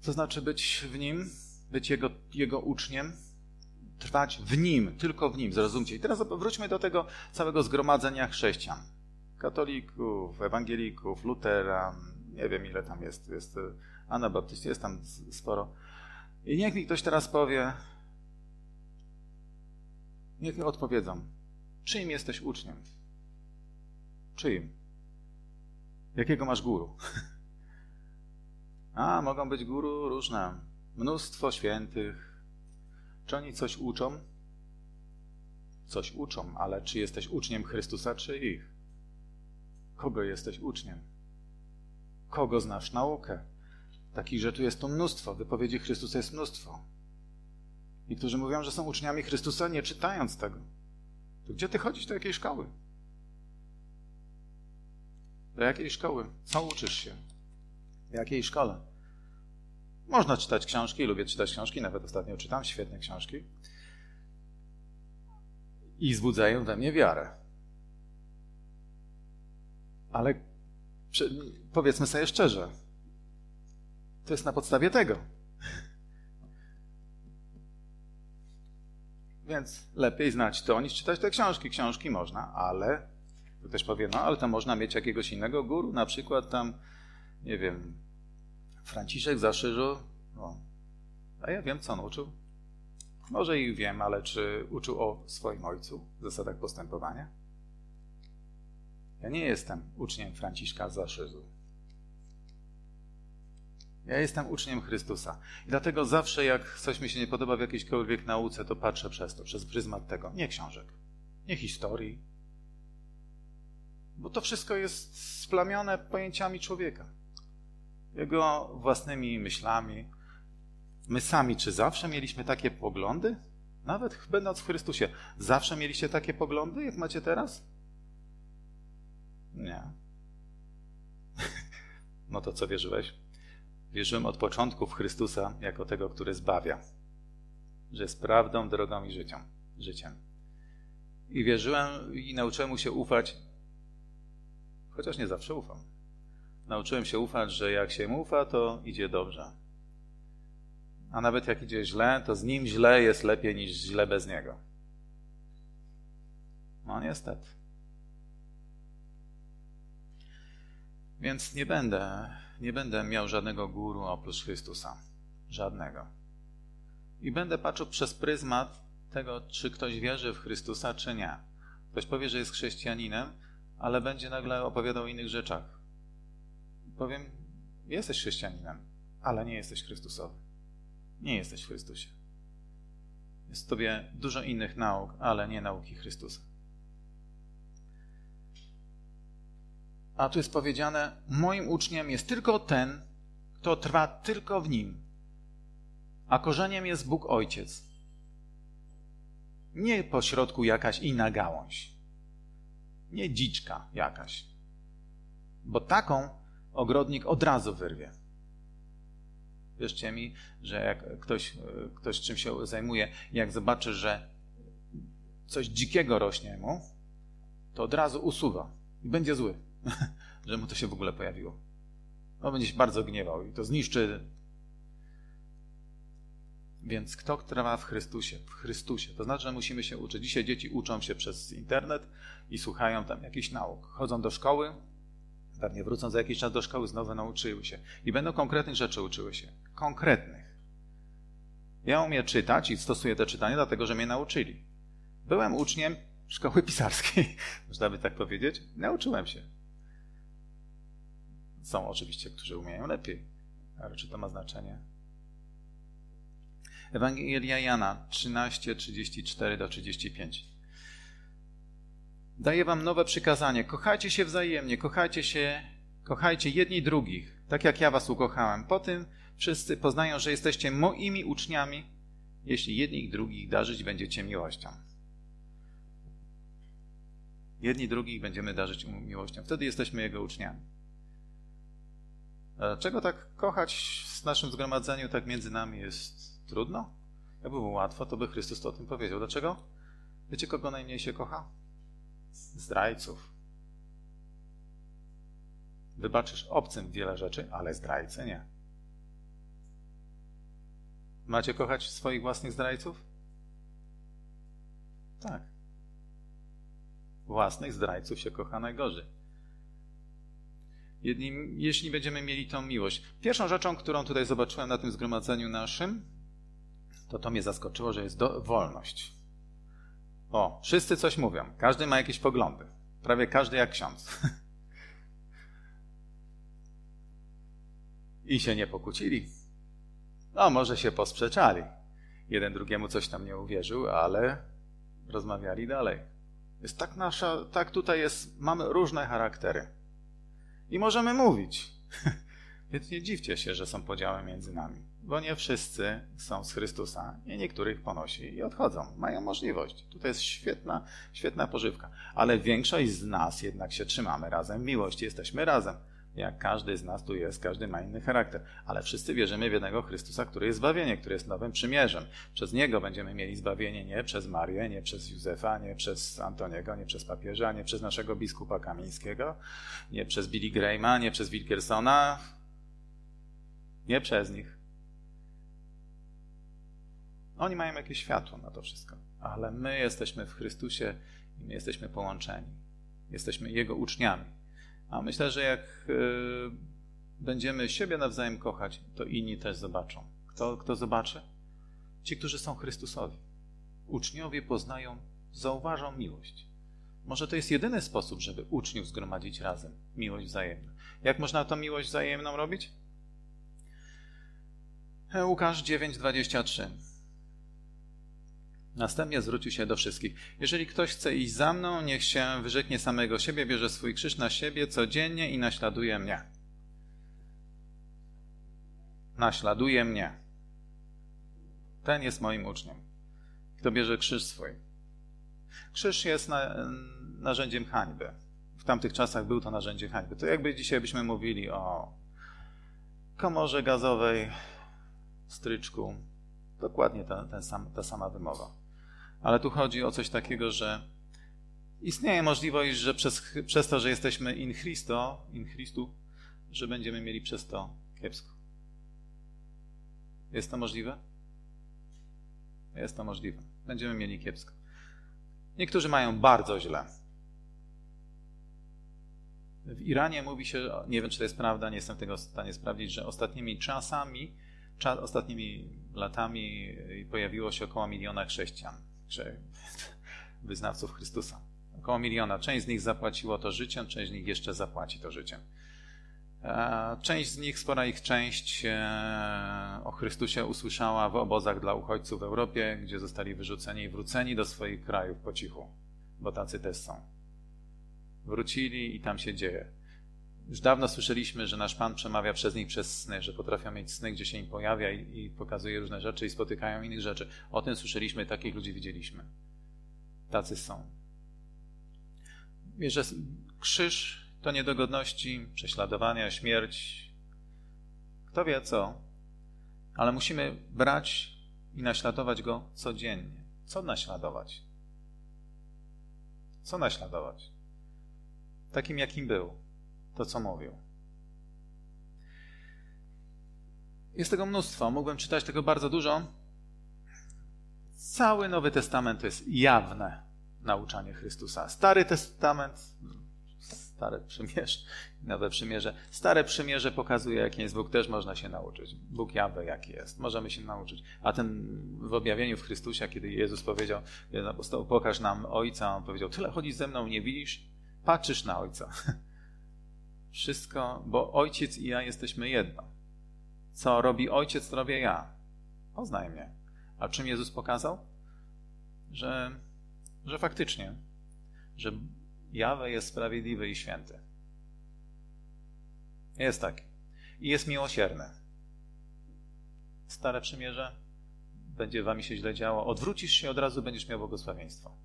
Co znaczy być w nim, być jego, jego uczniem, trwać w nim, tylko w nim, zrozumcie. I teraz wróćmy do tego całego zgromadzenia chrześcijan. Katolików, ewangelików, luteran, nie wiem ile tam jest, jest anabaptystów, jest tam sporo. I niech mi ktoś teraz powie, niech mi odpowiedzą, czyim jesteś uczniem? Czyim? Jakiego masz guru? A, mogą być guru różne. Mnóstwo świętych. Czy oni coś uczą? Coś uczą, ale czy jesteś uczniem Chrystusa, czy ich? Kogo jesteś uczniem? Kogo znasz naukę? Takich rzeczy jest tu mnóstwo, wypowiedzi Chrystusa jest mnóstwo. Niektórzy mówią, że są uczniami Chrystusa, nie czytając tego. To gdzie ty chodzisz do jakiej szkoły? Do jakiej szkoły? Co uczysz się? W jakiej szkole? Można czytać książki, lubię czytać książki, nawet ostatnio czytam świetne książki. I wzbudzają we mnie wiarę. Ale powiedzmy sobie szczerze, to jest na podstawie tego. Więc lepiej znać to, niż czytać te książki. Książki można, ale ktoś powie, no ale to można mieć jakiegoś innego guru, na przykład tam, nie wiem, Franciszek Zaszyżu, no, a ja wiem, co on uczył. Może i wiem, ale czy uczył o swoim ojcu, zasadach postępowania? Ja nie jestem uczniem Franciszka Zaszyżu. Ja jestem uczniem Chrystusa. I dlatego zawsze, jak coś mi się nie podoba w jakiejkolwiek nauce, to patrzę przez to, przez pryzmat tego. Nie książek, nie historii. Bo to wszystko jest splamione pojęciami człowieka. Jego własnymi myślami. My sami, czy zawsze mieliśmy takie poglądy? Nawet będąc w Chrystusie, zawsze mieliście takie poglądy, jak macie teraz? Nie. No to co wierzyłeś? Wierzyłem od początku w Chrystusa jako tego, który zbawia, że jest prawdą, drogą i życiem. życiem. I wierzyłem i nauczyłem mu się ufać, chociaż nie zawsze ufam. Nauczyłem się ufać, że jak się mu ufa, to idzie dobrze. A nawet jak idzie źle, to z nim źle jest lepiej niż źle bez niego. No niestety. Więc nie będę nie będę miał żadnego guru oprócz Chrystusa. Żadnego. I będę patrzył przez pryzmat tego, czy ktoś wierzy w Chrystusa, czy nie. Ktoś powie, że jest chrześcijaninem, ale będzie nagle opowiadał o innych rzeczach. Powiem, jesteś chrześcijaninem, ale nie jesteś Chrystusowy. Nie jesteś w Chrystusie. Jest w tobie dużo innych nauk, ale nie nauki Chrystusa. A tu jest powiedziane: Moim uczniem jest tylko ten, kto trwa tylko w nim. A korzeniem jest Bóg Ojciec. Nie pośrodku jakaś inna gałąź. Nie dziczka jakaś. Bo taką ogrodnik od razu wyrwie. Wierzcie mi, że jak ktoś, ktoś czym się zajmuje, jak zobaczy, że coś dzikiego rośnie mu, to od razu usuwa i będzie zły. że mu to się w ogóle pojawiło. On będzie się bardzo gniewał i to zniszczy. Więc kto trwa w Chrystusie? W Chrystusie. To znaczy, że musimy się uczyć. Dzisiaj dzieci uczą się przez internet i słuchają tam jakichś nauk. Chodzą do szkoły, pewnie wrócą za jakiś czas do szkoły, znowu nauczyły się. I będą konkretnych rzeczy uczyły się. Konkretnych. Ja umiem czytać i stosuję te czytanie, dlatego że mnie nauczyli. Byłem uczniem szkoły pisarskiej, można by tak powiedzieć. Nauczyłem się. Są oczywiście, którzy umieją lepiej, ale czy to ma znaczenie? Ewangelia Jana 13, 34 do 35. Daję wam nowe przykazanie. Kochajcie się wzajemnie, kochajcie się, kochajcie jedni drugich, tak jak ja was ukochałem. Po tym wszyscy poznają, że jesteście moimi uczniami, jeśli jedni drugich darzyć będziecie miłością. Jedni drugich będziemy darzyć miłością. Wtedy jesteśmy Jego uczniami. Czego tak kochać w naszym zgromadzeniu, tak między nami jest trudno? Jakby było łatwo, to by Chrystus to o tym powiedział. Dlaczego? Wiecie, kogo najmniej się kocha? Zdrajców. Wybaczysz obcym wiele rzeczy, ale zdrajcy nie. Macie kochać swoich własnych zdrajców? Tak. Własnych zdrajców się kocha najgorzej jeśli będziemy mieli tą miłość. Pierwszą rzeczą, którą tutaj zobaczyłem na tym zgromadzeniu naszym, to to mnie zaskoczyło, że jest do, wolność. O, wszyscy coś mówią, każdy ma jakieś poglądy, prawie każdy jak ksiądz. I się nie pokłócili. No, może się posprzeczali. Jeden drugiemu coś tam nie uwierzył, ale rozmawiali dalej. Jest tak nasza, tak tutaj jest, mamy różne charaktery. I możemy mówić. Więc nie dziwcie się, że są podziały między nami, bo nie wszyscy są z Chrystusa i niektórych ponosi i odchodzą. Mają możliwość. Tutaj jest świetna, świetna pożywka. Ale większość z nas jednak się trzymamy razem. W miłości jesteśmy razem. Jak każdy z nas tu jest, każdy ma inny charakter. Ale wszyscy wierzymy w jednego Chrystusa, który jest zbawienie, który jest nowym przymierzem. Przez Niego będziemy mieli zbawienie nie przez Marię, nie przez Józefa, nie przez Antoniego, nie przez papieża, nie przez naszego biskupa Kamińskiego, nie przez Billy Grahama, nie przez Wilkersona, nie przez nich. Oni mają jakieś światło na to wszystko, ale my jesteśmy w Chrystusie i my jesteśmy połączeni. Jesteśmy Jego uczniami. A myślę, że jak e, będziemy siebie nawzajem kochać, to inni też zobaczą. Kto, kto zobaczy? Ci, którzy są Chrystusowi. Uczniowie poznają, zauważą miłość. Może to jest jedyny sposób, żeby uczniów zgromadzić razem. Miłość wzajemna. Jak można tą miłość wzajemną robić? Łukasz 9:23. Następnie zwrócił się do wszystkich. Jeżeli ktoś chce iść za mną, niech się wyrzeknie samego siebie, bierze swój krzyż na siebie codziennie i naśladuje mnie. Naśladuje mnie. Ten jest moim uczniem. Kto bierze krzyż swój. Krzyż jest na, narzędziem hańby. W tamtych czasach był to narzędzie hańby. To jakby dzisiaj byśmy mówili o komorze gazowej, stryczku. Dokładnie ta, sam, ta sama wymowa. Ale tu chodzi o coś takiego, że istnieje możliwość, że przez, przez to, że jesteśmy in Christo, in Christu, że będziemy mieli przez to kiepsko. Jest to możliwe? Jest to możliwe. Będziemy mieli kiepsko. Niektórzy mają bardzo źle. W Iranie mówi się, nie wiem czy to jest prawda, nie jestem tego w stanie sprawdzić, że ostatnimi czasami ostatnimi latami pojawiło się około miliona chrześcijan, wyznawców Chrystusa. Około miliona. Część z nich zapłaciło to życiem, część z nich jeszcze zapłaci to życiem. E, część z nich, spora ich część e, o Chrystusie usłyszała w obozach dla uchodźców w Europie, gdzie zostali wyrzuceni i wróceni do swoich krajów po cichu, bo tacy też są. Wrócili i tam się dzieje. Już dawno słyszeliśmy, że nasz Pan przemawia przez nich przez sny, że potrafią mieć sny, gdzie się im pojawia i, i pokazuje różne rzeczy i spotykają innych rzeczy. O tym słyszeliśmy, takich ludzi widzieliśmy. Tacy są. Wiesz, że krzyż to niedogodności, prześladowania, śmierć. Kto wie co, ale musimy brać i naśladować go codziennie. Co naśladować? Co naśladować? Takim, jakim był to, co mówił. Jest tego mnóstwo, mógłbym czytać tego bardzo dużo. Cały Nowy Testament to jest jawne nauczanie Chrystusa. Stary Testament, Stare Przymierze, Nowe Przymierze. Stare Przymierze pokazuje, jaki jest Bóg, też można się nauczyć. Bóg jawy, jaki jest. Możemy się nauczyć. A ten w objawieniu w Chrystusie, kiedy Jezus powiedział, apostoł, pokaż nam Ojca, on powiedział, tyle chodzisz ze mną, nie widzisz? Patrzysz na Ojca. Wszystko, bo ojciec i ja jesteśmy jedno. Co robi ojciec, to robię ja. Poznaj mnie. A czym Jezus pokazał? Że, że faktycznie, że Jawe jest sprawiedliwy i święty. Jest taki. I jest miłosierny. Stare przymierze będzie wami się źle działo. Odwrócisz się, od razu będziesz miał błogosławieństwo.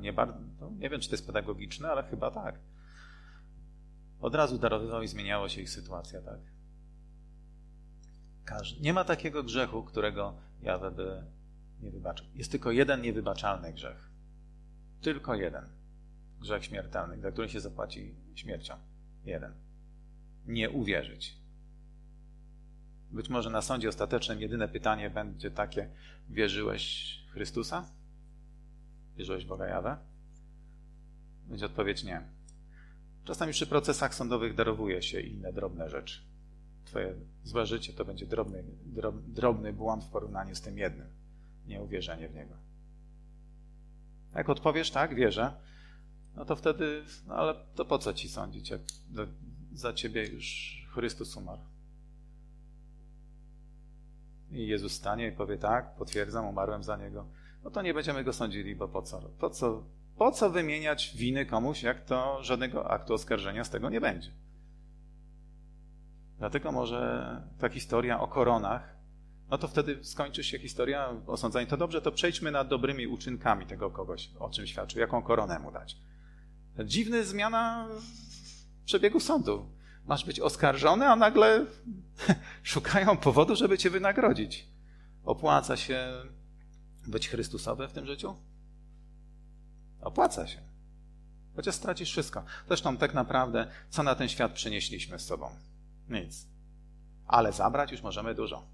Nie, bardzo, no, nie wiem, czy to jest pedagogiczne, ale chyba tak od razu darowywał i zmieniało się ich sytuacja, tak? Każdy. Nie ma takiego grzechu, którego Jawę by nie wybaczył. Jest tylko jeden niewybaczalny grzech. Tylko jeden. Grzech śmiertelny, za który się zapłaci śmiercią. Jeden. Nie uwierzyć. Być może na sądzie ostatecznym jedyne pytanie będzie takie: wierzyłeś w Chrystusa? Wierzyłeś w Boga Jawę? Będzie odpowiedź nie. Czasami przy procesach sądowych darowuje się inne drobne rzeczy. Twoje złe życie to będzie drobny, drobny błąd w porównaniu z tym jednym. Nieuwierzenie w niego. Jak odpowiesz tak, wierzę, no to wtedy, no ale to po co ci sądzić, jak za ciebie już Chrystus umarł? I Jezus stanie i powie tak, potwierdzam, umarłem za niego. No to nie będziemy go sądzili, bo po co? Po co po co wymieniać winy komuś, jak to żadnego aktu oskarżenia z tego nie będzie? Dlatego może ta historia o koronach, no to wtedy skończy się historia osądzania. To dobrze, to przejdźmy nad dobrymi uczynkami tego kogoś, o czym świadczy, jaką koronę mu dać. Dziwna zmiana przebiegu sądu. Masz być oskarżony, a nagle szukają powodu, żeby cię wynagrodzić. Opłaca się być Chrystusowy w tym życiu? Opłaca się. Chociaż stracisz wszystko. Zresztą tak naprawdę, co na ten świat przynieśliśmy z sobą? Nic. Ale zabrać już możemy dużo.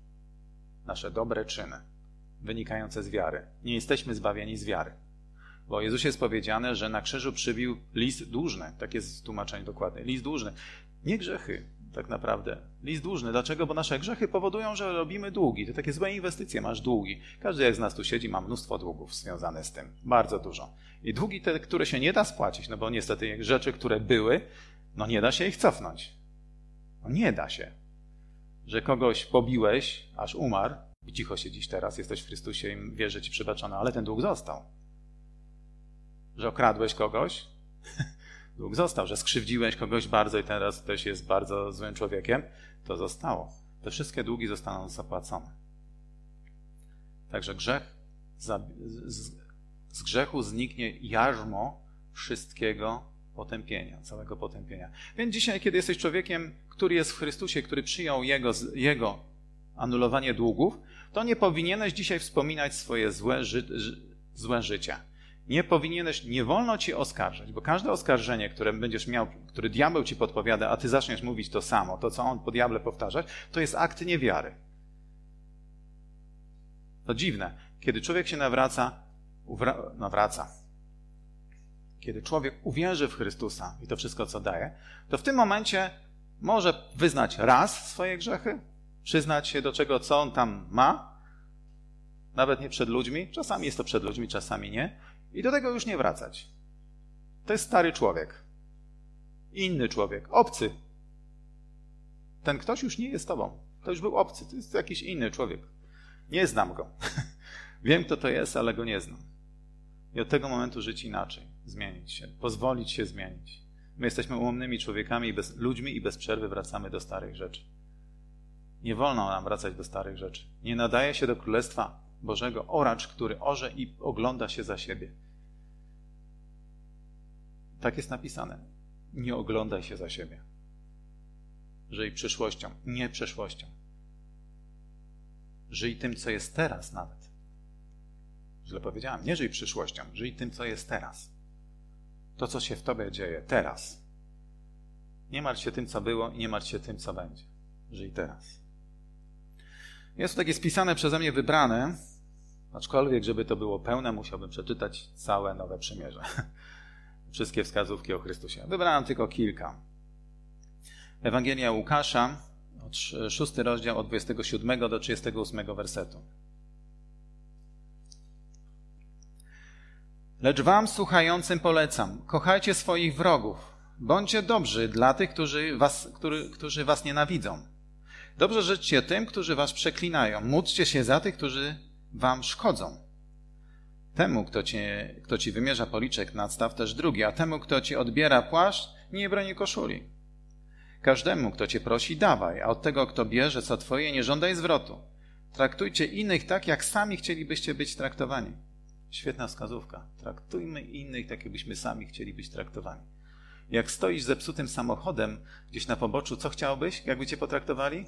Nasze dobre czyny, wynikające z wiary. Nie jesteśmy zbawieni z wiary. Bo Jezus jest powiedziane, że na krzyżu przybił list dłużny. Tak jest tłumaczenie dokładne. List dłużny. Nie grzechy, tak naprawdę. List dłużny. Dlaczego? Bo nasze grzechy powodują, że robimy długi. To takie złe inwestycje, masz długi. Każdy jak z nas tu siedzi ma mnóstwo długów związane z tym. Bardzo dużo. I długi te, które się nie da spłacić, no bo niestety rzeczy, które były, no nie da się ich cofnąć. No nie da się. Że kogoś pobiłeś, aż umarł, i cicho siedzisz teraz, jesteś w Chrystusie i wiesz, że ci przebaczono, ale ten dług został. Że okradłeś kogoś, dług został, że skrzywdziłeś kogoś bardzo i teraz ktoś jest bardzo złym człowiekiem, to zostało. Te wszystkie długi zostaną zapłacone. Także grzech, z, z grzechu zniknie jarzmo wszystkiego potępienia, całego potępienia. Więc dzisiaj, kiedy jesteś człowiekiem, który jest w Chrystusie, który przyjął Jego, jego anulowanie długów, to nie powinieneś dzisiaj wspominać swoje złe, ży, złe życie. Nie powinieneś, nie wolno ci oskarżać, bo każde oskarżenie, które będziesz miał, które diabeł ci podpowiada, a ty zaczniesz mówić to samo, to co on po diable powtarzać, to jest akt niewiary. To dziwne. Kiedy człowiek się nawraca, nawraca, kiedy człowiek uwierzy w Chrystusa i to wszystko, co daje, to w tym momencie może wyznać raz swoje grzechy, przyznać się do czego, co on tam ma, nawet nie przed ludźmi, czasami jest to przed ludźmi, czasami nie, i do tego już nie wracać. To jest stary człowiek. Inny człowiek, obcy. Ten ktoś już nie jest tobą. To już był obcy, to jest jakiś inny człowiek. Nie znam go. Wiem, kto to jest, ale go nie znam. I od tego momentu żyć inaczej, zmienić się, pozwolić się zmienić. My jesteśmy umownymi człowiekami bez, ludźmi i bez przerwy wracamy do starych rzeczy. Nie wolno nam wracać do starych rzeczy. Nie nadaje się do Królestwa Bożego oracz, który orze i ogląda się za siebie. Tak jest napisane. Nie oglądaj się za siebie. Żyj przyszłością, nie przeszłością. Żyj tym, co jest teraz nawet. Źle powiedziałem. Nie żyj przyszłością, żyj tym, co jest teraz. To, co się w tobie dzieje teraz. Nie martw się tym, co było i nie martw się tym, co będzie. Żyj teraz. Jest to takie spisane przeze mnie wybrane, aczkolwiek, żeby to było pełne, musiałbym przeczytać całe Nowe Przymierze. Wszystkie wskazówki o Chrystusie. Wybrałem tylko kilka. Ewangelia Łukasza, szósty rozdział od 27 do 38 wersetu. Lecz wam słuchającym polecam, kochajcie swoich wrogów, bądźcie dobrzy dla tych, którzy was, który, którzy was nienawidzą. Dobrze życzcie tym, którzy was przeklinają, módlcie się za tych, którzy wam szkodzą. Temu, kto, kto ci wymierza policzek, nadstaw też drugi, a temu, kto ci odbiera płaszcz, nie broni koszuli. Każdemu, kto cię prosi, dawaj, a od tego, kto bierze co twoje, nie żądaj zwrotu. Traktujcie innych tak, jak sami chcielibyście być traktowani. Świetna wskazówka. Traktujmy innych tak, jakbyśmy sami chcieli być traktowani. Jak stoisz zepsutym samochodem gdzieś na poboczu, co chciałbyś, jakby cię potraktowali?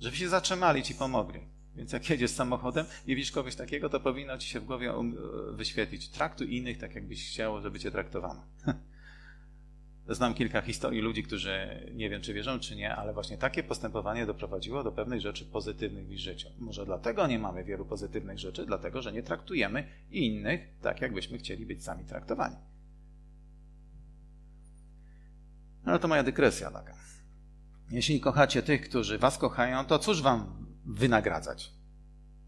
Żeby się zatrzymali, ci pomogli. Więc jak jedziesz samochodem i widzisz kogoś takiego, to powinno ci się w głowie um, wyświetlić. Traktuj innych tak, jakbyś chciał, żeby cię traktowano. Znam kilka historii ludzi, którzy nie wiem, czy wierzą, czy nie, ale właśnie takie postępowanie doprowadziło do pewnych rzeczy pozytywnych w ich życiu. Może dlatego nie mamy wielu pozytywnych rzeczy, dlatego że nie traktujemy innych tak, jakbyśmy chcieli być sami traktowani. Ale to moja dykresja taka. Jeśli kochacie tych, którzy was kochają, to cóż wam wynagradzać?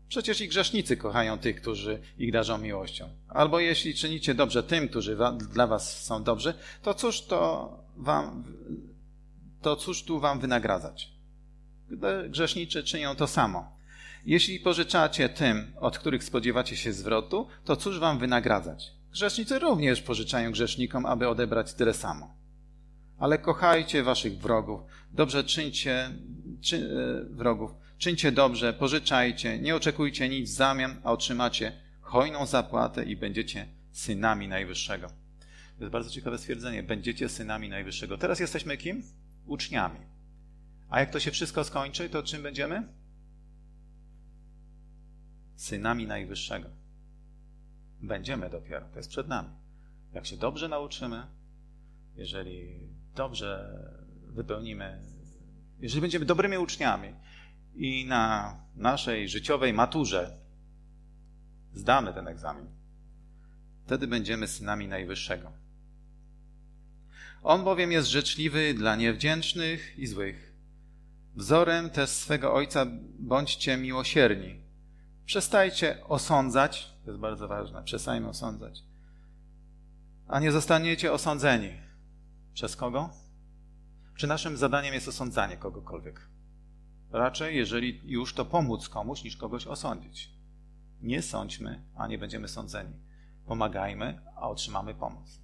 Przecież i grzesznicy kochają tych, którzy ich darzą miłością. Albo jeśli czynicie dobrze tym, którzy dla was są dobrzy, to cóż to wam, to cóż tu wam wynagradzać? Grzesznicy czynią to samo. Jeśli pożyczacie tym, od których spodziewacie się zwrotu, to cóż wam wynagradzać? Grzesznicy również pożyczają grzesznikom, aby odebrać tyle samo. ale kochajcie waszych wrogów, dobrze czyńcie czy, e, wrogów, czyńcie dobrze, pożyczajcie, nie oczekujcie nic w zamian, a otrzymacie hojną zapłatę i będziecie synami Najwyższego. To jest bardzo ciekawe stwierdzenie. Będziecie synami Najwyższego. Teraz jesteśmy kim? Uczniami. A jak to się wszystko skończy, to czym będziemy? Synami Najwyższego. Będziemy dopiero. To jest przed nami. Jak się dobrze nauczymy, jeżeli dobrze wypełnimy, jeżeli będziemy dobrymi uczniami i na naszej życiowej maturze zdamy ten egzamin, wtedy będziemy synami Najwyższego. On bowiem jest życzliwy dla niewdzięcznych i złych. Wzorem też swego Ojca bądźcie miłosierni. Przestajcie osądzać, to jest bardzo ważne, przestajmy osądzać, a nie zostaniecie osądzeni. Przez kogo? Czy naszym zadaniem jest osądzanie kogokolwiek? Raczej, jeżeli już, to pomóc komuś, niż kogoś osądzić. Nie sądźmy, a nie będziemy sądzeni. Pomagajmy, a otrzymamy pomoc.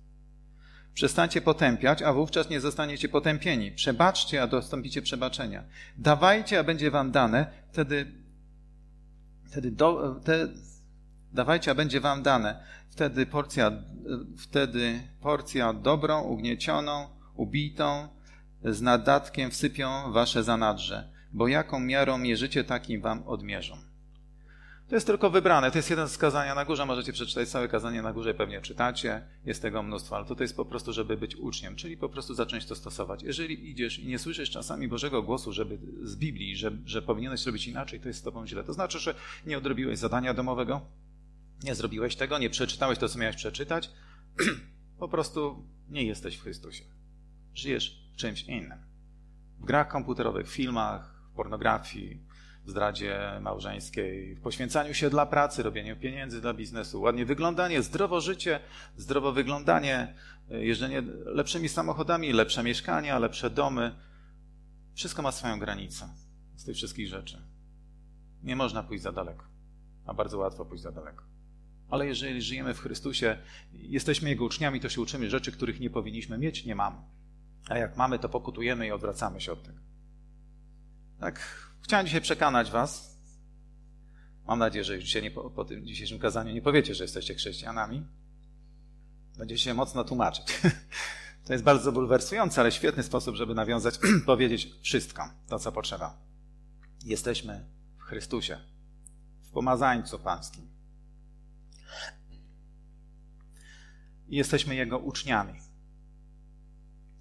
Przestańcie potępiać, a wówczas nie zostaniecie potępieni. Przebaczcie, a dostąpicie przebaczenia. Dawajcie, a będzie wam dane, wtedy, wtedy do, te, dawajcie, a będzie wam dane. Wtedy porcja, wtedy porcja dobrą, ugniecioną, ubitą, z nadatkiem wsypią wasze zanadrze, bo jaką miarą mierzycie, takim wam odmierzą. To jest tylko wybrane. To jest jeden z kazania na górze. Możecie przeczytać całe kazanie na górze, pewnie czytacie. Jest tego mnóstwo, ale to jest po prostu, żeby być uczniem, czyli po prostu zacząć to stosować. Jeżeli idziesz i nie słyszysz czasami Bożego głosu, żeby z Biblii, że, że powinieneś robić inaczej, to jest z tobą źle. To znaczy, że nie odrobiłeś zadania domowego, nie zrobiłeś tego, nie przeczytałeś to, co miałeś przeczytać. po prostu nie jesteś w Chrystusie. Żyjesz w czymś innym. W grach komputerowych, w filmach, pornografii, zdradzie małżeńskiej, w poświęcaniu się dla pracy, robieniu pieniędzy dla biznesu, ładnie wyglądanie, zdrowo życie, zdrowo wyglądanie, jeżdżenie lepszymi samochodami, lepsze mieszkania, lepsze domy. Wszystko ma swoją granicę z tych wszystkich rzeczy. Nie można pójść za daleko, a bardzo łatwo pójść za daleko. Ale jeżeli żyjemy w Chrystusie, jesteśmy Jego uczniami, to się uczymy rzeczy, których nie powinniśmy mieć, nie mamy. A jak mamy, to pokutujemy i odwracamy się od tego. Tak, chciałem dzisiaj przekonać Was. Mam nadzieję, że już dzisiaj nie, po, po tym dzisiejszym kazaniu nie powiecie, że jesteście chrześcijanami. Będziecie się mocno tłumaczyć. To jest bardzo bulwersujące, ale świetny sposób, żeby nawiązać, powiedzieć wszystko, to co potrzeba. Jesteśmy w Chrystusie, w pomazańcu pańskim. I jesteśmy Jego uczniami.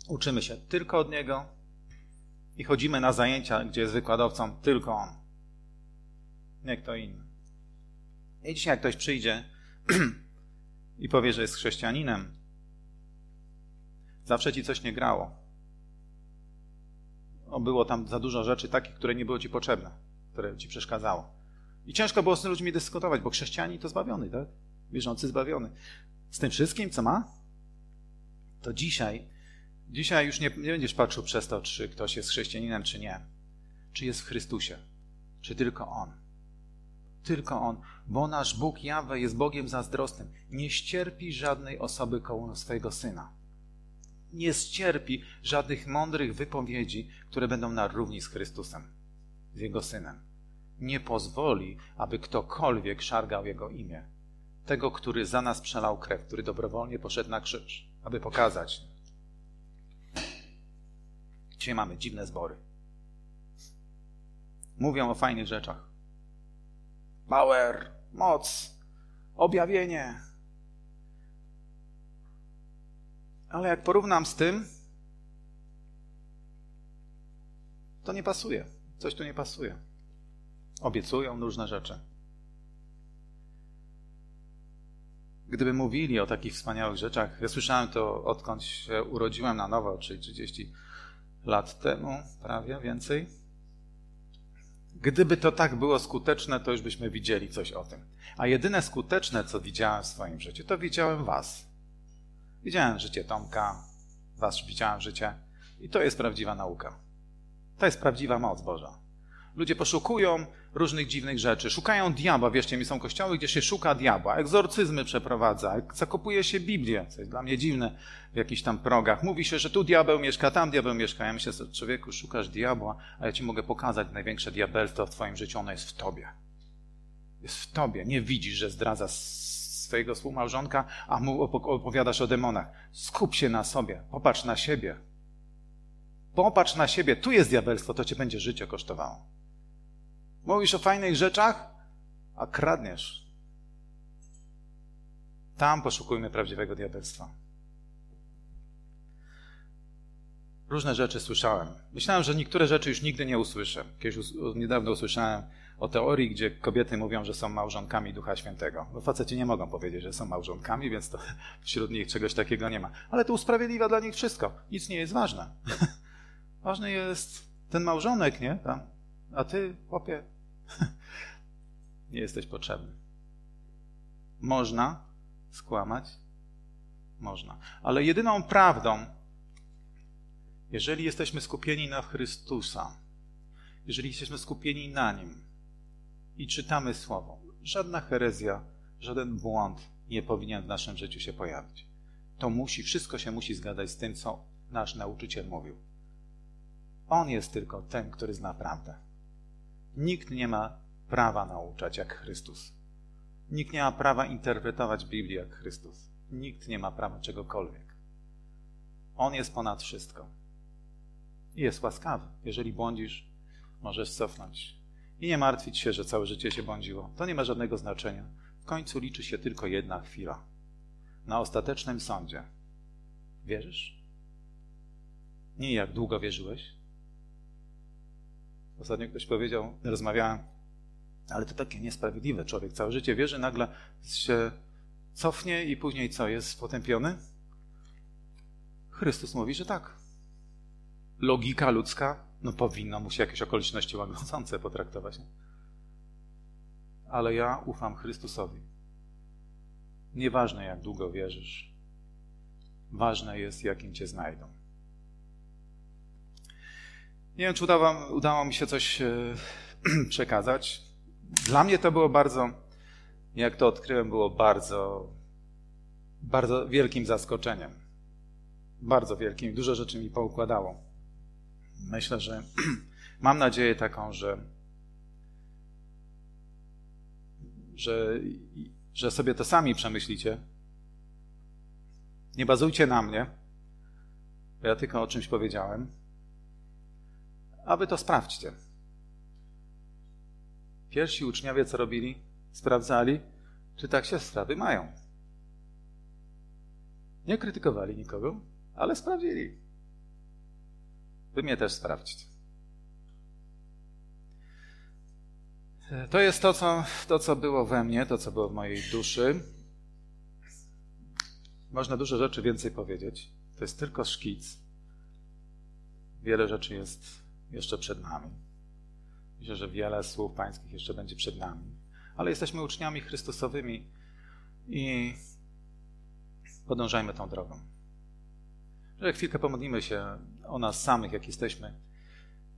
Uczymy się tylko od Niego i chodzimy na zajęcia, gdzie jest wykładowcą tylko On. Nie kto inny. I dzisiaj jak ktoś przyjdzie i powie, że jest chrześcijaninem, zawsze ci coś nie grało. O, było tam za dużo rzeczy takich, które nie były ci potrzebne, które ci przeszkadzało. I ciężko było z tymi ludźmi dyskutować, bo chrześcijanin to zbawiony, tak? Wierzący zbawiony. Z tym wszystkim, co ma, to dzisiaj Dzisiaj już nie, nie będziesz patrzył przez to, czy ktoś jest chrześcijaninem, czy nie. Czy jest w Chrystusie. Czy tylko On. Tylko On. Bo nasz Bóg Jawe jest Bogiem zazdrosnym. Nie ścierpi żadnej osoby koło swojego Syna. Nie ścierpi żadnych mądrych wypowiedzi, które będą na równi z Chrystusem, z Jego Synem. Nie pozwoli, aby ktokolwiek szargał Jego imię. Tego, który za nas przelał krew, który dobrowolnie poszedł na krzyż, aby pokazać, Dzisiaj mamy dziwne zbory. Mówią o fajnych rzeczach. Power, moc, objawienie. Ale jak porównam z tym, to nie pasuje. Coś tu nie pasuje. Obiecują różne rzeczy. Gdyby mówili o takich wspaniałych rzeczach, ja słyszałem to odkąd się urodziłem na nowo, czyli 30 lat temu, prawie więcej. Gdyby to tak było skuteczne, to już byśmy widzieli coś o tym. A jedyne skuteczne, co widziałem w swoim życiu, to widziałem Was. Widziałem życie Tomka, Was widziałem życie. I to jest prawdziwa nauka. To jest prawdziwa moc Boża. Ludzie poszukują różnych dziwnych rzeczy, szukają diabła. Wierzcie mi, są kościoły, gdzie się szuka diabła, egzorcyzmy przeprowadza, zakopuje się Biblię, co jest dla mnie dziwne w jakichś tam progach. Mówi się, że tu diabeł mieszka, tam diabeł mieszka. Ja myślę sobie, człowieku, szukasz diabła, a ja ci mogę pokazać największe diabelstwo w twoim życiu, ono jest w tobie. Jest w tobie. Nie widzisz, że zdradza swojego współmałżonka, a mu opowiadasz o demonach. Skup się na sobie, popatrz na siebie. Popatrz na siebie, tu jest diabelstwo, to cię będzie życie kosztowało. Mówisz o fajnych rzeczach, a kradniesz. Tam poszukujmy prawdziwego diabelstwa. Różne rzeczy słyszałem. Myślałem, że niektóre rzeczy już nigdy nie usłyszę. Kiedyś niedawno usłyszałem o teorii, gdzie kobiety mówią, że są małżonkami Ducha Świętego. Bo faceci nie mogą powiedzieć, że są małżonkami, więc to wśród nich czegoś takiego nie ma. Ale to usprawiedliwia dla nich wszystko. Nic nie jest ważne. Ważny jest ten małżonek, nie? A ty, chłopie, nie jesteś potrzebny. Można skłamać? Można. Ale jedyną prawdą, jeżeli jesteśmy skupieni na Chrystusa, jeżeli jesteśmy skupieni na Nim i czytamy Słowo, żadna herezja, żaden błąd nie powinien w naszym życiu się pojawić. To musi, wszystko się musi zgadzać z tym, co nasz nauczyciel mówił. On jest tylko ten, który zna prawdę. Nikt nie ma prawa nauczać jak Chrystus. Nikt nie ma prawa interpretować Biblii jak Chrystus. Nikt nie ma prawa czegokolwiek. On jest ponad wszystko. I jest łaskawy. Jeżeli błądzisz, możesz cofnąć. I nie martwić się, że całe życie się błądziło. To nie ma żadnego znaczenia. W końcu liczy się tylko jedna chwila. Na ostatecznym sądzie. Wierzysz? Nie jak długo wierzyłeś, Ostatnio ktoś powiedział, rozmawiałem, ale to takie niesprawiedliwe. Człowiek całe życie wierzy, nagle się cofnie i później co, jest potępiony? Chrystus mówi, że tak. Logika ludzka, no powinno mu się jakieś okoliczności łagodzące potraktować. Ale ja ufam Chrystusowi. Nieważne jak długo wierzysz, ważne jest jakim cię znajdą. Nie wiem, czy udało, udało mi się coś e, przekazać. Dla mnie to było bardzo, jak to odkryłem, było bardzo, bardzo wielkim zaskoczeniem. Bardzo wielkim. Dużo rzeczy mi poukładało. Myślę, że mam nadzieję taką, że, że, że sobie to sami przemyślicie. Nie bazujcie na mnie, ja tylko o czymś powiedziałem a wy to sprawdźcie. Pierwsi uczniowie co robili? Sprawdzali, czy tak się sprawy mają. Nie krytykowali nikogo, ale sprawdzili. Wy mnie też sprawdźcie. To jest to co, to, co było we mnie, to, co było w mojej duszy. Można dużo rzeczy więcej powiedzieć. To jest tylko szkic. Wiele rzeczy jest jeszcze przed nami. Myślę, że wiele słów pańskich jeszcze będzie przed nami. Ale jesteśmy uczniami Chrystusowymi i podążajmy tą drogą. Że chwilkę pomodlimy się o nas samych, jak jesteśmy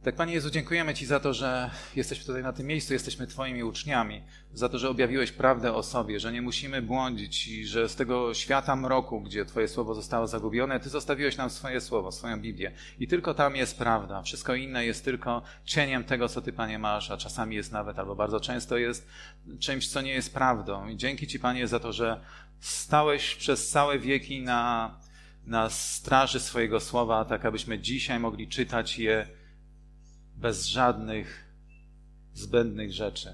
tak, Panie Jezu, dziękujemy Ci za to, że jesteśmy tutaj na tym miejscu, jesteśmy Twoimi uczniami, za to, że objawiłeś prawdę o sobie, że nie musimy błądzić i że z tego świata mroku, gdzie Twoje słowo zostało zagubione, Ty zostawiłeś nam swoje słowo, swoją Biblię. I tylko tam jest prawda. Wszystko inne jest tylko cieniem tego, co Ty, Panie, masz, a czasami jest nawet, albo bardzo często jest czymś, co nie jest prawdą. I dzięki Ci, Panie, za to, że stałeś przez całe wieki na, na straży swojego słowa, tak abyśmy dzisiaj mogli czytać je bez żadnych zbędnych rzeczy,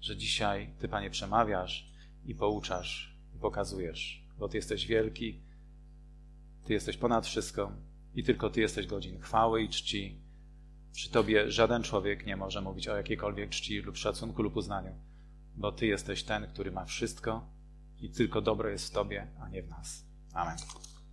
że dzisiaj Ty, Panie, przemawiasz i pouczasz i pokazujesz, bo Ty jesteś wielki, Ty jesteś ponad wszystko i tylko Ty jesteś godzin chwały i czci. Przy Tobie żaden człowiek nie może mówić o jakiejkolwiek czci lub szacunku lub uznaniu, bo Ty jesteś ten, który ma wszystko i tylko dobro jest w Tobie, a nie w nas. Amen.